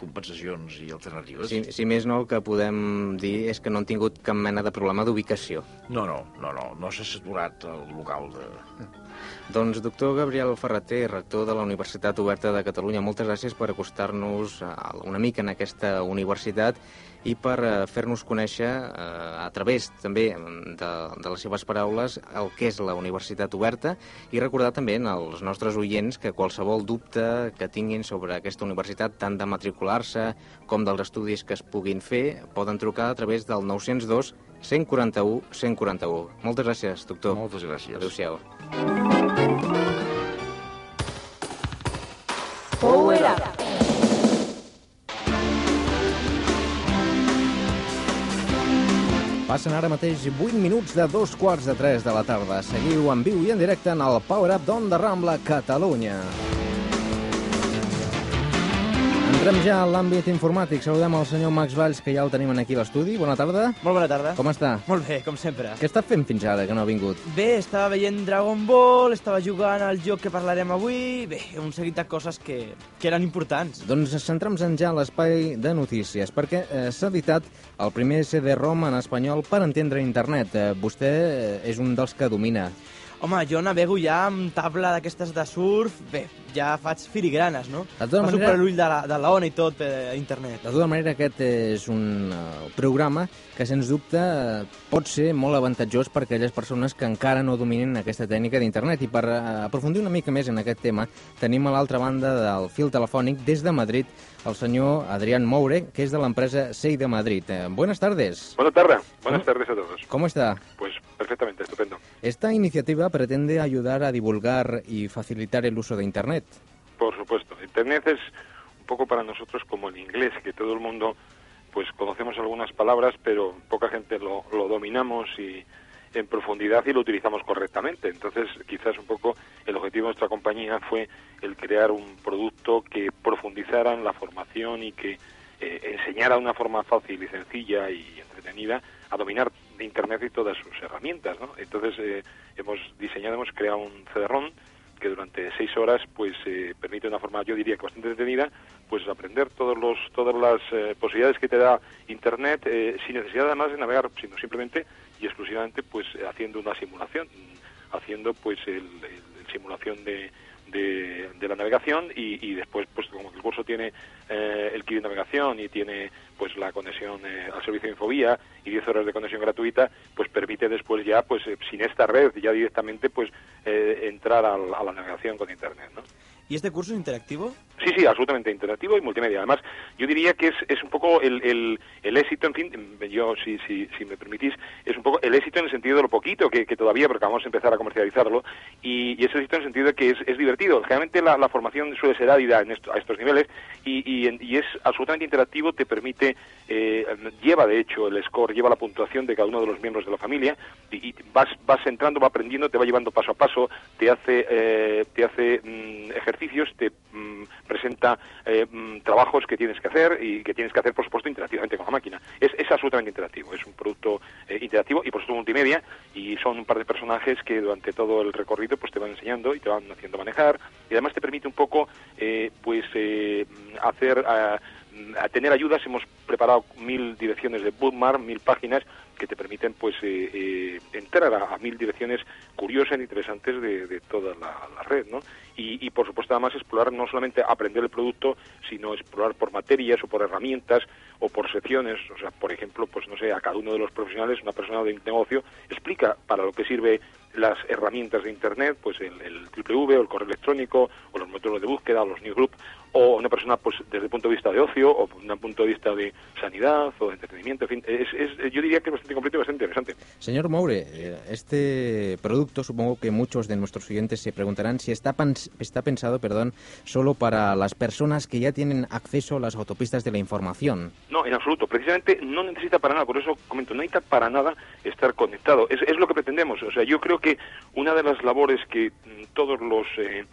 compensacions i alternatives. Si, si més no, el que podem dir és que no han tingut cap mena de problema d'ubicació. No, no, no, no, no s'ha saturat el local de... Doncs, doctor Gabriel Ferreter, rector de la Universitat Oberta de Catalunya, moltes gràcies per acostar-nos una mica en aquesta universitat i per eh, fer-nos conèixer eh, a través també de, de les seves paraules el que és la Universitat Oberta i recordar també als nostres oients que qualsevol dubte que tinguin sobre aquesta universitat, tant de matricular-se com dels estudis que es puguin fer, poden trucar a través del 902 141 141. Moltes gràcies, doctor. Moltes gràcies. Adéu-siau. Power Up. Passen ara mateix 8 minuts de dos quarts de 3 de la tarda. Seguiu en viu i en directe en el Power Up d'Onda Rambla, Catalunya. Entrem ja a l'àmbit informàtic. Saludem el senyor Max Valls, que ja el tenim aquí a l'estudi. Bona tarda. Molt bona tarda. Com està? Molt bé, com sempre. Què està fent fins ara, que no ha vingut? Bé, estava veient Dragon Ball, estava jugant al joc que parlarem avui... Bé, un seguit de coses que, que eren importants. Doncs centrem-nos ja a l'espai de notícies, perquè eh, s'ha editat el primer CD-ROM en espanyol per entendre internet. Eh, vostè eh, és un dels que domina. Home, jo navego ja amb tabla d'aquestes de surf. Bé, ja faig filigranes, no? De tota Passo manera- per l'ull de, la, de la ona i tot per internet. De tota manera, aquest és un uh, programa que, sens dubte, pot ser molt avantatjós per a aquelles persones que encara no dominin aquesta tècnica d'internet. I per uh, aprofundir una mica més en aquest tema, tenim a l'altra banda del fil telefònic, des de Madrid, el senyor Adrián Moure, que és de l'empresa SEI de Madrid. Eh, buenas tardes. Buenas tardes, buenas tardes a todos. ¿Cómo está? Pues perfectamente, estupendo. Esta iniciativa pretende ayudar a divulgar y facilitar el uso de Internet. Por supuesto, Internet es un poco para nosotros como el inglés, que todo el mundo pues conocemos algunas palabras, pero poca gente lo, lo dominamos y en profundidad y lo utilizamos correctamente. Entonces, quizás un poco el objetivo de nuestra compañía fue el crear un producto que profundizara en la formación y que eh, enseñara de una forma fácil y sencilla y entretenida a dominar Internet y todas sus herramientas. ¿no? Entonces, eh, hemos diseñado, hemos creado un CD-ROM que durante seis horas pues eh, permite de una forma yo diría que bastante entretenida pues aprender todos los todas las eh, posibilidades que te da internet eh, sin necesidad además de navegar sino simplemente y exclusivamente pues haciendo una simulación haciendo pues el, el- el simulación de, de, de la navegación y, y después pues como el curso tiene eh, el kit de navegación y tiene pues la conexión eh, al servicio de Infobía y 10 horas de conexión gratuita pues permite después ya pues eh, sin esta red ya directamente pues eh, entrar al- a la navegación con internet ¿no? ¿Y este curso es interactivo? Sí, sí, absolutamente interactivo y multimedia. Además, yo diría que es, es un poco el, el, el éxito, en fin, yo, si, si, si me permitís, es un poco el éxito en el sentido de lo poquito que, que todavía, porque vamos a empezar a comercializarlo, y, y es éxito en el sentido de que es, divertido. Generalmente la, formación suele ser árida a estos niveles y, es absolutamente interactivo, te permite, eh, lleva de hecho el score, lleva la puntuación de cada uno de los miembros de la familia y, vas, vas entrando, va aprendiendo, te va llevando paso a paso, te hace, eh, te hace mm, te mm, presenta eh, mm, trabajos que tienes que hacer y que tienes que hacer, por supuesto, interactivamente con la máquina. Es, es absolutamente interactivo, es un producto eh, interactivo y, por supuesto, multimedia y son un par de personajes que durante todo el recorrido pues te van enseñando y te van haciendo manejar y además te permite un poco eh, pues eh, hacer a, a tener ayudas hemos preparado mil direcciones de bookmark mil páginas te permiten pues eh, eh, entrar a, mil direcciones curiosas e interesantes de, de toda la, red ¿no? y, y, por supuesto además explorar no solamente aprender el producto sino explorar por materias o por herramientas o por secciones o sea por ejemplo pues no sé a cada uno de los profesionales una persona de negocio explica para lo que sirve las herramientas de internet pues el, el www o el correo electrónico o los motores de búsqueda o los newsgroup o una persona pues desde el punto de vista de ocio o desde el punto de vista de sanidad o de entretenimiento en fin es, es- yo diría que es bastante completo y bastante interesante Señor Moure, eh, este producto supongo que muchos de nuestros oyentes se preguntarán si está, está pensado perdón, solo para las personas que ya tienen acceso a las autopistas de la información. No, en absoluto. Precisamente no necesita para nada, por eso comento, no necesita para nada estar conectado. Es, es lo que pretendemos. O sea, yo creo que una de las labores que mm, todos los eh,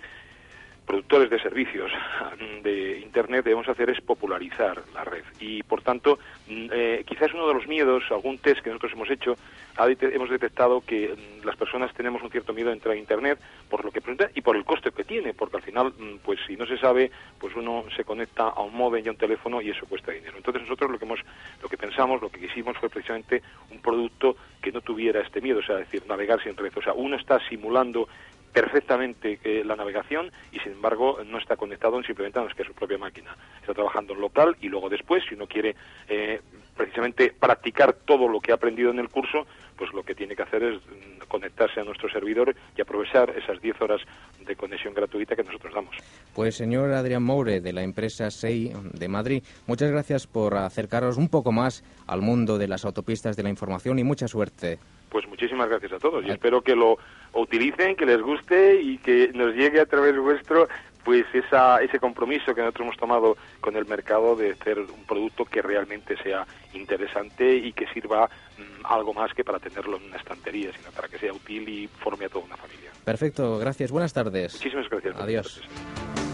productores de servicios mm, de Internet debemos hacer es popularizar la red. Y, por tanto, mm, eh, quizás uno de los miedos, algún test que nosotros hemos hecho, hemos detectado que mm, las personas tenemos un cierto miedo a entrar a Internet por lo que presenta y por el coste que tiene, porque al final, pues si no se sabe, pues uno se conecta a un móvil y a un teléfono y eso cuesta dinero. Entonces nosotros lo que hemos, lo que pensamos, lo que quisimos fue precisamente un producto que no tuviera este miedo, o sea, decir, navegar sin red. O sea, uno está simulando perfectamente la navegación y sin embargo no está conectado simplemente a que su propia máquina. Está trabajando en local y luego después, si uno quiere eh, precisamente practicar todo lo que ha aprendido en el curso, pues lo que tiene que hacer es mm, conectarse a nuestro servidor y aprovechar esas 10 horas de conexión gratuita que nosotros damos. Pues señor Adrián Moure, de la empresa SEI de Madrid, muchas gracias por acercaros un poco más al mundo de las autopistas de la información y mucha suerte. Pues muchísimas gracias a todos y espero que lo utilicen, que les guste y que nos llegue a través vuestro pues esa, ese compromiso que nosotros hemos tomado con el mercado de hacer un producto que realmente sea interesante y que sirva mm, algo más que para tenerlo en una estantería, sino para que sea útil y forme a toda una familia. Perfecto, gracias, buenas tardes. Muchísimas gracias. Adiós.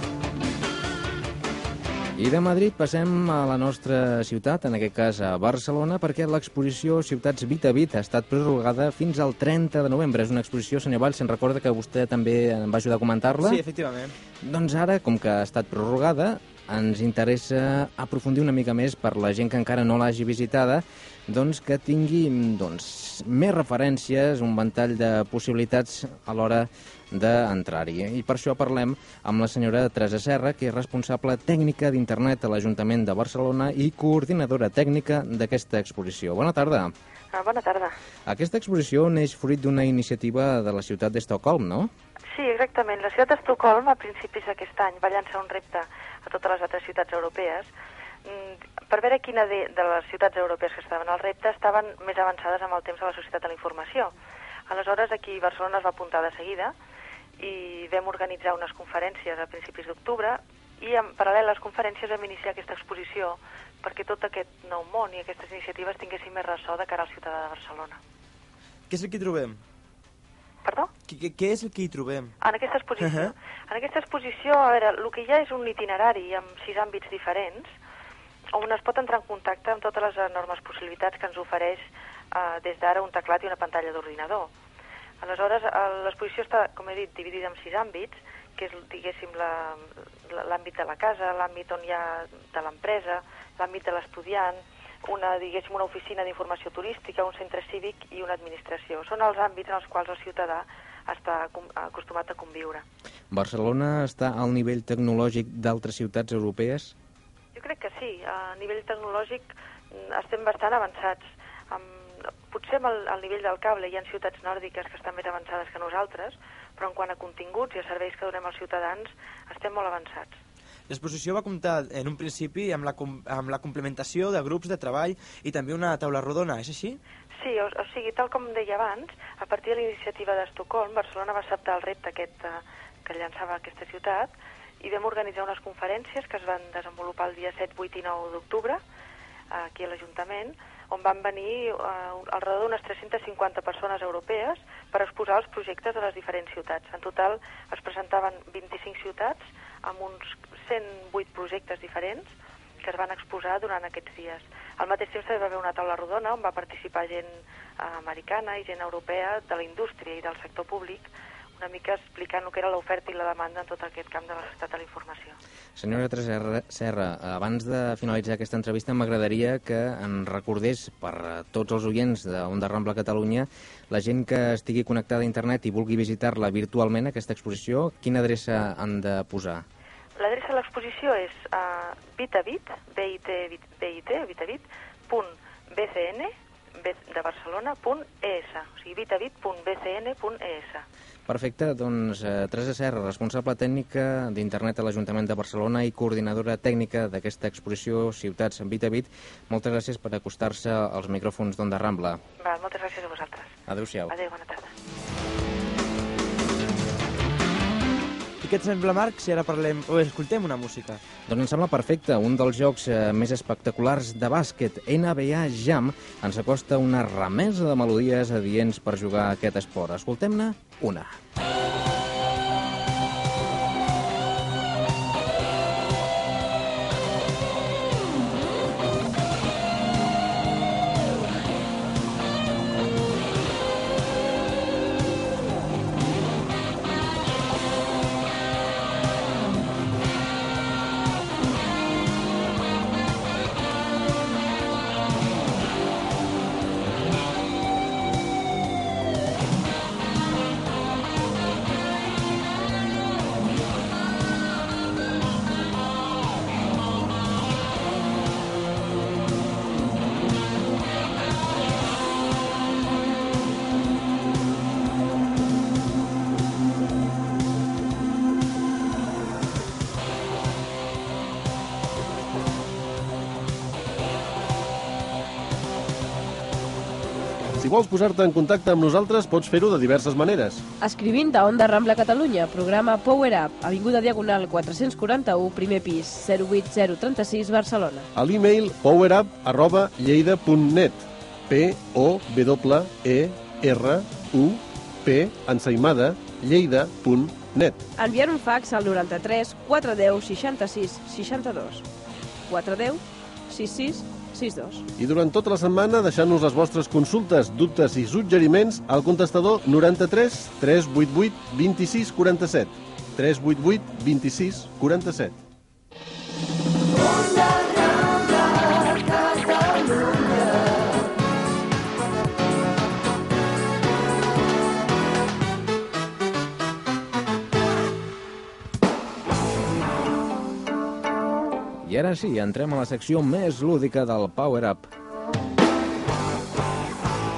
I de Madrid passem a la nostra ciutat, en aquest cas a Barcelona, perquè l'exposició Ciutats Bit a Bit ha estat prorrogada fins al 30 de novembre. És una exposició, senyor Valls, se'n recorda que vostè també em va ajudar a comentar-la? Sí, efectivament. Doncs ara, com que ha estat prorrogada, ens interessa aprofundir una mica més per la gent que encara no l'hagi visitada, doncs que tingui doncs, més referències, un ventall de possibilitats a l'hora d'entrar-hi. I per això parlem amb la senyora Teresa Serra, que és responsable tècnica d'Internet a l'Ajuntament de Barcelona i coordinadora tècnica d'aquesta exposició. Bona tarda. Ah, bona tarda. Aquesta exposició neix fruit d'una iniciativa de la ciutat d'Estocolm, no? Sí, exactament. La ciutat d'Estocolm, a principis d'aquest any, va llançar un repte a totes les altres ciutats europees mm, per veure quina de, de les ciutats europees que estaven al repte estaven més avançades amb el temps de la societat de la informació. Aleshores, aquí Barcelona es va apuntar de seguida i vam organitzar unes conferències a principis d'octubre i en paral·lel a les conferències vam iniciar aquesta exposició perquè tot aquest nou món i aquestes iniciatives tinguessin més ressò de cara al ciutadà de Barcelona. Què és el que hi trobem? Perdó? Què, què, és el que hi trobem? En aquesta exposició. Uh -huh. En aquesta exposició, a veure, el que hi ha és un itinerari amb sis àmbits diferents on es pot entrar en contacte amb totes les enormes possibilitats que ens ofereix eh, des d'ara un teclat i una pantalla d'ordinador. Aleshores, l'exposició està, com he dit, dividida en sis àmbits, que és, diguéssim, l'àmbit de la casa, l'àmbit on hi ha de l'empresa, l'àmbit de l'estudiant, una, diguéssim, una oficina d'informació turística, un centre cívic i una administració. Són els àmbits en els quals el ciutadà està acostumat a conviure. Barcelona està al nivell tecnològic d'altres ciutats europees? Jo crec que sí. A nivell tecnològic mm, estem bastant avançats. Potser amb el, al nivell del cable hi ha ciutats nòrdiques que estan més avançades que nosaltres, però en quant a continguts i a serveis que donem als ciutadans estem molt avançats. L'exposició va comptar en un principi amb la, amb la complementació de grups de treball i també una taula rodona, és així? Sí, o, o sigui, tal com deia abans, a partir de l'iniciativa d'Estocolm, Barcelona va acceptar el repte aquest eh, que llançava aquesta ciutat i vam organitzar unes conferències que es van desenvolupar el dia 7, 8 i 9 d'octubre aquí a l'Ajuntament, on van venir eh, al redor d'unes 350 persones europees per exposar els projectes de les diferents ciutats. En total es presentaven 25 ciutats amb uns 108 projectes diferents que es van exposar durant aquests dies. Al mateix temps també va haver una taula rodona on va participar gent eh, americana i gent europea de la indústria i del sector públic, una mica explicant el que era l'oferta i la demanda en tot aquest camp de la societat de la informació. Senyora Teresa Serra, abans de finalitzar aquesta entrevista m'agradaria que en recordés per a tots els oients d'Onda Rambla Catalunya la gent que estigui connectada a internet i vulgui visitar-la virtualment, aquesta exposició, quina adreça han de posar? L'adreça de l'exposició és uh, bitabit, bit, bit, bit, bitabit, punt bcn, de Barcelona, punt es, o sigui, bitabit.bcn.es. Perfecte, doncs eh, Teresa Serra, responsable tècnica d'Internet a l'Ajuntament de Barcelona i coordinadora tècnica d'aquesta exposició Ciutats en Bit a Bit, moltes gràcies per acostar-se als micròfons d'Onda Rambla. Val, moltes gràcies a vosaltres. Adéu-siau. Adéu, bona tarda. I què et sembla, Marc, si ara parlem o escoltem una música? Doncs em sembla perfecte. Un dels jocs eh, més espectaculars de bàsquet, NBA Jam, ens acosta una remesa de melodies adients per jugar a aquest esport. Escoltem-ne una. Si vols posar-te en contacte amb nosaltres, pots fer-ho de diverses maneres. Escrivint a Onda Rambla Catalunya, programa Power Up, Avinguda Diagonal 441, primer pis, 08036, Barcelona. A l'e-mail powerup arroba lleida.net p o w e r u p ensaïmada lleida.net Enviar un fax al 93 410 66 62. 410 66 62. I durant tota la setmana deixant-nos les vostres consultes, dubtes i suggeriments al contestador 93 388 26 47 388 26 47 I ara sí, entrem a la secció més lúdica del Power Up.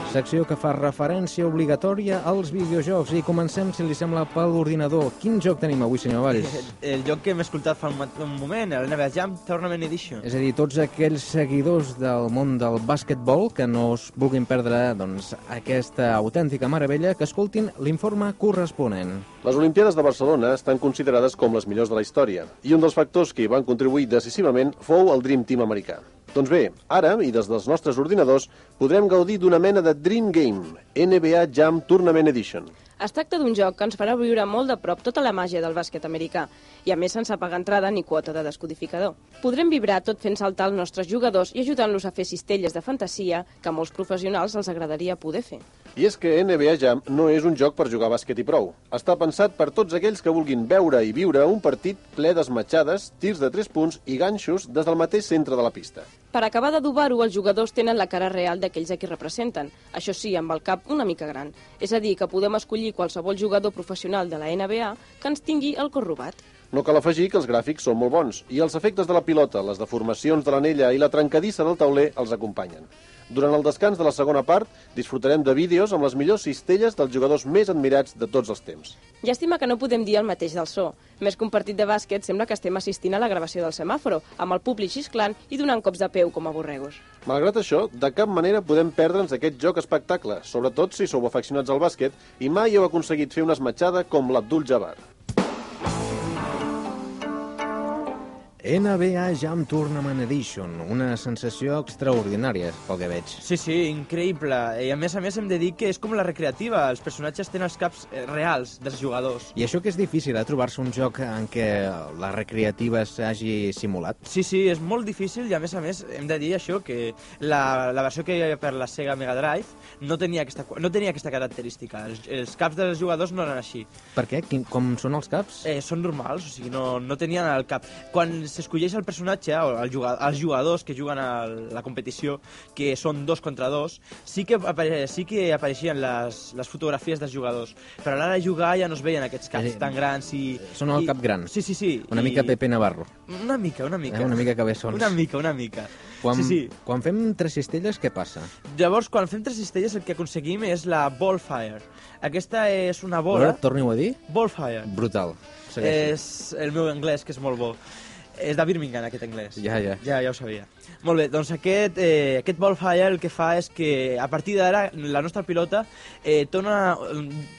Secció que fa referència obligatòria als videojocs i comencem, si li sembla, per l'ordinador. Quin joc tenim avui, senyor Valls? El joc que hem escoltat fa un moment, el NBA Jam Tournament Edition. És a dir, tots aquells seguidors del món del bàsquetbol que no es vulguin perdre doncs, aquesta autèntica meravella, que escoltin l'informe corresponent. Les Olimpiades de Barcelona estan considerades com les millors de la història i un dels factors que hi van contribuir decisivament fou el Dream Team americà. Doncs bé, ara, i des dels nostres ordinadors, podrem gaudir d'una mena de Dream Game, NBA Jam Tournament Edition. Es tracta d'un joc que ens farà viure molt de prop tota la màgia del bàsquet americà i a més sense pagar entrada ni quota de descodificador. Podrem vibrar tot fent saltar els nostres jugadors i ajudant-los a fer cistelles de fantasia que a molts professionals els agradaria poder fer. I és que NBA Jam no és un joc per jugar a bàsquet i prou. Està pensat per tots aquells que vulguin veure i viure un partit ple d'esmatxades, tirs de 3 punts i ganxos des del mateix centre de la pista. Per acabar d'adobar-ho, els jugadors tenen la cara real d'aquells a qui representen, això sí, amb el cap una mica gran. És a dir, que podem escollir qualsevol jugador professional de la NBA que ens tingui el cor robat. No cal afegir que els gràfics són molt bons i els efectes de la pilota, les deformacions de l'anella i la trencadissa del tauler els acompanyen. Durant el descans de la segona part, disfrutarem de vídeos amb les millors cistelles dels jugadors més admirats de tots els temps. Llàstima que no podem dir el mateix del so. Més que un partit de bàsquet, sembla que estem assistint a la gravació del semàforo, amb el públic xisclant i donant cops de peu com a borregos. Malgrat això, de cap manera podem perdre'ns aquest joc espectacle, sobretot si sou afeccionats al bàsquet i mai heu aconseguit fer una esmatxada com l'Abdul Jabbar. NBA Jam Tournament Edition, una sensació extraordinària, pel que veig. Sí, sí, increïble. I a més a més hem de dir que és com la recreativa. Els personatges tenen els caps eh, reals dels jugadors. I això que és difícil, eh, trobar-se un joc en què la recreativa s'hagi simulat. Sí, sí, és molt difícil i a més a més hem de dir això, que la, la versió que hi havia per la Sega Mega Drive no tenia aquesta, no tenia aquesta característica. Els, els caps dels jugadors no eren així. Per què? Quin, com són els caps? Eh, són normals, o sigui, no, no tenien el cap. Quan s'escolleix el personatge, o el jugador, els jugadors que juguen a la competició, que són dos contra dos, sí que, apare sí que apareixien les, les fotografies dels jugadors, però a l'hora de jugar ja no es veien aquests caps Eh, tan grans i... Són el i, cap gran. Sí, sí, sí. Una i- mica Pepe Navarro. Una mica, una mica. Eh, una mica cabeçons. Una mica, una mica. Quan, Sí, sí. quan fem tres cistelles, què passa? Llavors, quan fem tres cistelles, el que aconseguim és la Ballfire. Aquesta és una bola... veure, torni-ho a dir. Ballfire. Brutal. Segueixi. És el meu anglès, que és molt bo. És de Birmingham, aquest anglès. Ja, ja. Ja, ja ho sabia. Molt bé, doncs aquest, eh, aquest Ballfire el que fa és que a partir d'ara la nostra pilota eh, té, una,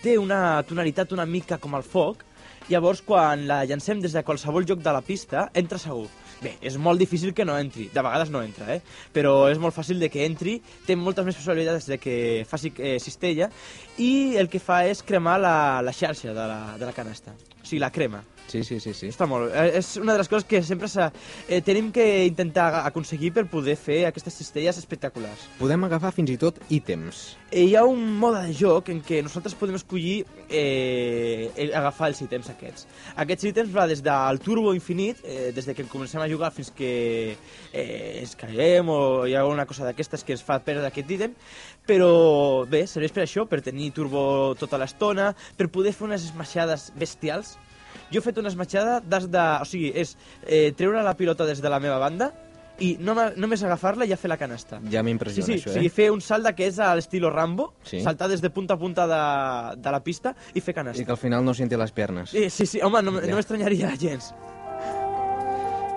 té una tonalitat una mica com el foc, llavors quan la llancem des de qualsevol lloc de la pista, entra segur. Bé, és molt difícil que no entri, de vegades no entra, eh? però és molt fàcil de que entri, té moltes més possibilitats de que faci eh, cistella i el que fa és cremar la, la xarxa de la, de la canasta, o sigui, la crema. Sí, sí, sí, sí. Està molt bé. Eh, És una de les coses que sempre eh, tenim que intentar aconseguir per poder fer aquestes cistelles espectaculars. Podem agafar fins i tot ítems. Eh, hi ha un mode de joc en què nosaltres podem escollir eh, eh, agafar els ítems aquests. Aquests ítems va des del turbo infinit, eh, des de que comencem a jugar fins que eh, ens caiguem o hi ha alguna cosa d'aquestes que ens fa perdre aquest ítem, però bé, serveix per això, per tenir turbo tota l'estona, per poder fer unes esmaixades bestials. Jo he fet una esmatxada des de... O sigui, és eh, treure la pilota des de la meva banda i no, només agafar-la i ja fer la canasta. Ja Sí, m'impressiona sí, això, o sigui, eh? fer un salt que és a l'estilo Rambo, Sí. saltar des de punta a punta de, de la pista i fer I canasta. que al final no senti les pernes. Sí, sí, sí, home, no, Ja. no m'estranyaria gens.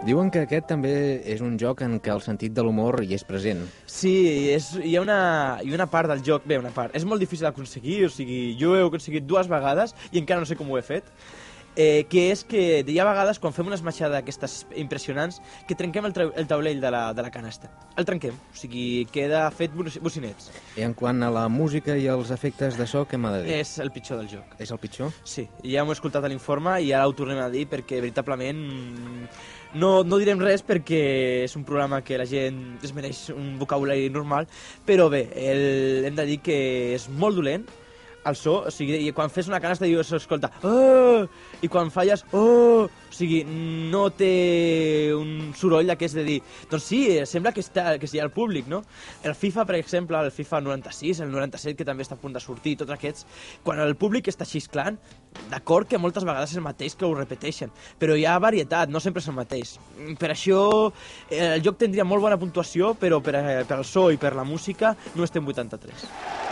Diuen que aquest també és un joc en què el sentit de l'humor hi és present. Sí, és, hi, ha una, hi ha una part del joc, bé, una part, és molt difícil d'aconseguir, o sigui, jo ho he aconseguit dues vegades i encara no sé com ho he fet, eh, que és que hi ha vegades quan fem una esmaixada d'aquestes impressionants que trenquem el, el taulell de la, de la canasta. El trenquem, o sigui, queda fet boci- bocinets. I en quant a la música i els efectes de so, què m'ha de dir? És el pitjor del joc. És el pitjor? Sí, ja m'ho he escoltat l'informe i ara ho tornem a dir perquè veritablement mm, no, no direm res perquè és un programa que la gent es mereix un vocabulari normal, però bé, el, hem de dir que és molt dolent, el so, o sigui, i quan fes una canasta dius, s'escolta, oh! i quan falles, oh! O sigui, no té un soroll d'aquest de dir, doncs sí, sembla que, està, que sigui el públic, no? El FIFA, per exemple, el FIFA 96, el 97, que també està a punt de sortir, tots aquests, quan el públic està xisclant, d'acord que moltes vegades és el mateix que ho repeteixen, però hi ha varietat, no sempre és el mateix. Per això eh, el joc tindria molt bona puntuació, però per, eh, per el so i per la música no estem 83.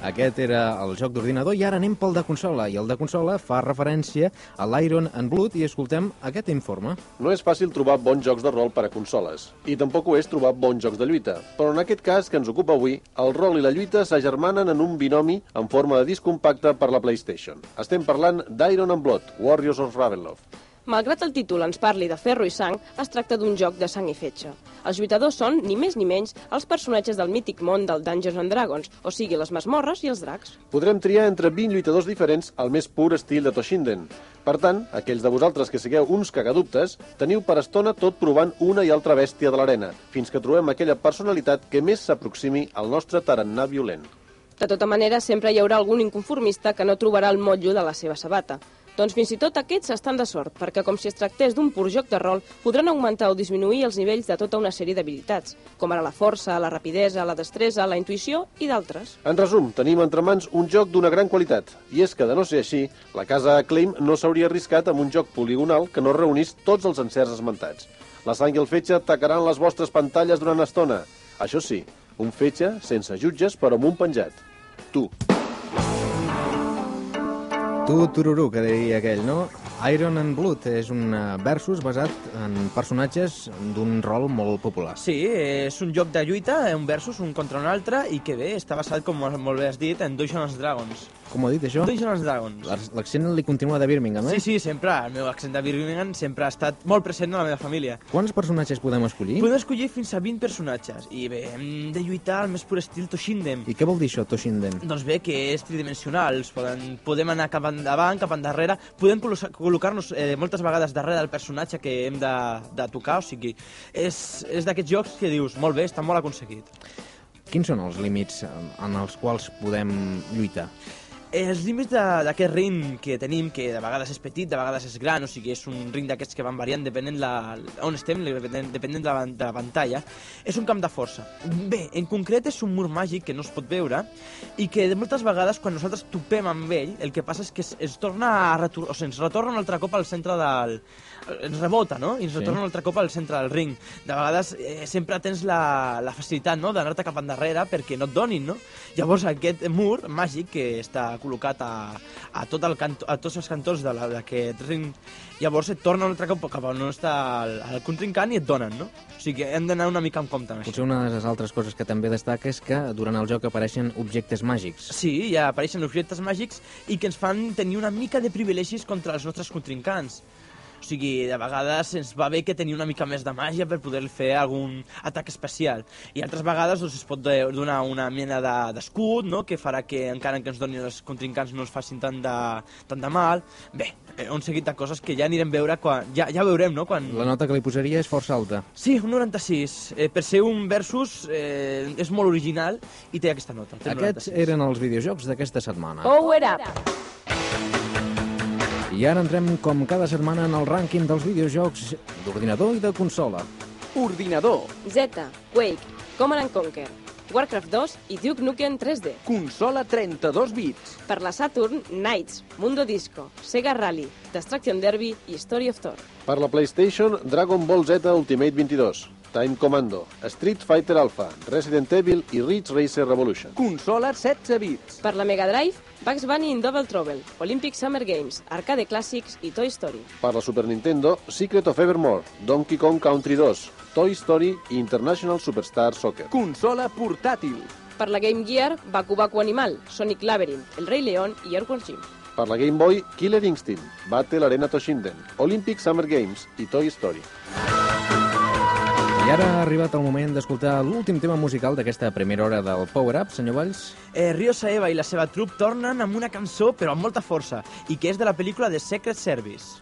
Aquest era el joc d'ordinador i ara anem pel de consola. I el de consola fa referència a l'Iron and Blood i escoltem aquest informe. No és fàcil trobar bons jocs de rol per a consoles, i tampoc ho és trobar bons jocs de lluita. Però en aquest cas que ens ocupa avui, el rol i la lluita s'agermanen en un binomi en forma de disc compacte per la PlayStation. Estem parlant d'Iron and Blood, Warriors of Ravenloft. Malgrat el títol ens parli de ferro i sang, es tracta d'un joc de sang i fetge. Els lluitadors són, ni més ni menys, els personatges del mític món del Dungeons and Dragons, o sigui, les masmorres i els dracs. Podrem triar entre 20 lluitadors diferents al més pur estil de Toshinden. Per tant, aquells de vosaltres que sigueu uns cagadubtes, teniu per estona tot provant una i altra bèstia de l'arena, fins que trobem aquella personalitat que més s'aproximi al nostre tarannà violent. De tota manera, sempre hi haurà algun inconformista que no trobarà el motllo de la seva sabata. Doncs fins i tot aquests estan de sort, perquè com si es tractés d'un pur joc de rol, podran augmentar o disminuir els nivells de tota una sèrie d'habilitats, com ara la força, la rapidesa, la destresa, la intuïció i d'altres. En resum, tenim entre mans un joc d'una gran qualitat, i és que, de no ser així, la casa Acclaim no s'hauria arriscat amb un joc poligonal que no reunís tots els encerts esmentats. La sang i el fetge atacaran les vostres pantalles durant estona. Això sí, un fetge sense jutges però amb un penjat. Tu. Tu, tururú, que diria aquell, no? Iron and Blood és un eh, versus basat en personatges d'un rol molt popular. Sí, és un joc de lluita, un versus, un contra un altre, i que bé, està basat, com molt bé has dit, en Dungeons Dragons. Com ho ha dit, això? Dungeons Dragons. L'ac- L'accent li continua de Birmingham, eh? Sí, sí, sempre. El meu accent de Birmingham sempre ha estat molt present en la meva família. Quants personatges podem escollir? Podem escollir fins a 20 personatges. I bé, hem de lluitar al més pur estil Toshinden. I què vol dir això, Toshinden? Doncs bé, que és tridimensional. Poden, podem anar cap endavant, cap endarrere. Podem col·locar- col·locar-nos eh, moltes vegades darrere del personatge que hem de, de tocar. O sigui, és, és d'aquests jocs que dius, molt bé, està molt aconseguit. Quins són els límits eh, en els quals podem lluitar? Eh, Els límits d'aquest ring que tenim, que de vegades és petit, de vegades és gran, o sigui, és un ring d'aquests que van variant depenent la, on estem, depenent de, la, de la pantalla, és un camp de força. Bé, en concret és un mur màgic que no es pot veure i que de moltes vegades quan nosaltres topem amb ell, el que passa és que es, es torna a retor o sigui, ens retorna un altre cop al centre del... ens rebota, no? I ens Sí. retorna un altre cop al centre del ring. De vegades eh, sempre tens la, la facilitat no? d'anar-te cap endarrere perquè no et donin, no? Llavors aquest mur màgic que està col·locat a, a, tot el canto, a tots els cantons de la- d'aquest ring, llavors et torna un altre cop cap on està el, el contrincant i et donen, no? O sigui que hem d'anar una mica en compte amb això. Potser una de les altres coses que també destaca és que durant el joc apareixen objectes màgics. Sí, ja apareixen objectes màgics i que ens fan tenir una mica de privilegis contra els nostres contrincants. O sigui, de vegades ens va bé que tenir una mica més de màgia per poder fer algun atac especial. I altres vegades doncs, es pot de- donar una mena de- d'escut, no?, que farà que encara que ens donin els contrincants no ens facin tant de, tant de mal. Bé, eh, un seguit de coses que ja anirem a veure quan... Ja, ja veurem, no?, quan... La nota que li posaria és força alta. Sí, un 96. Eh, per ser un versus eh, és molt original i té aquesta nota. Té Aquests 96. eren els videojocs d'aquesta setmana. Power Up! I ara entrem, com cada setmana, en el rànquing dels videojocs d'ordinador i de consola. Ordinador, Z, Quake, Command and Conquer, Warcraft 2 i Duke Nukem 3D. consola 32 bits, Per la Saturn, Knights, Mundo Disco, Sega Rally, Destruction Derby i Story of Thor. Per la PlayStation, Dragon Ball Z Ultimate 22, Time Commando, Street Fighter Alpha, Resident Evil i Ridge Racer Revolution. consola 16 bits, Per la Mega Drive, Bugs Bunny in Double Trouble, Olympic Summer Games, Arcade Classics i Toy Story. Per la Super Nintendo, Secret of Evermore, Donkey Kong Country 2, Toy Story i International Superstar Soccer. consola portàtil, Per la Game Gear, Baku Baku Animal, Sonic Labyrinth, El Rei León i Earthworm Jim. Per la Game Boy, Killer Instinct, Battle Arena Toshinden, Olympic Summer Games i Toy Story. Ara ha arribat el moment d'escoltar l'últim tema musical d'aquesta primera hora del Power Up, senyor Valls. Eh, Rio Saeva i la seva trup tornen amb una cançó, però amb molta força, i que és de la pel·lícula The Secret Service.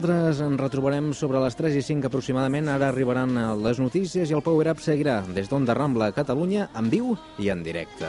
Nosaltres ens retrobarem sobre les 3 i 5 aproximadament. Ara arribaran les notícies i el Power Up seguirà des d'Onda Rambla a Catalunya en viu i en directe.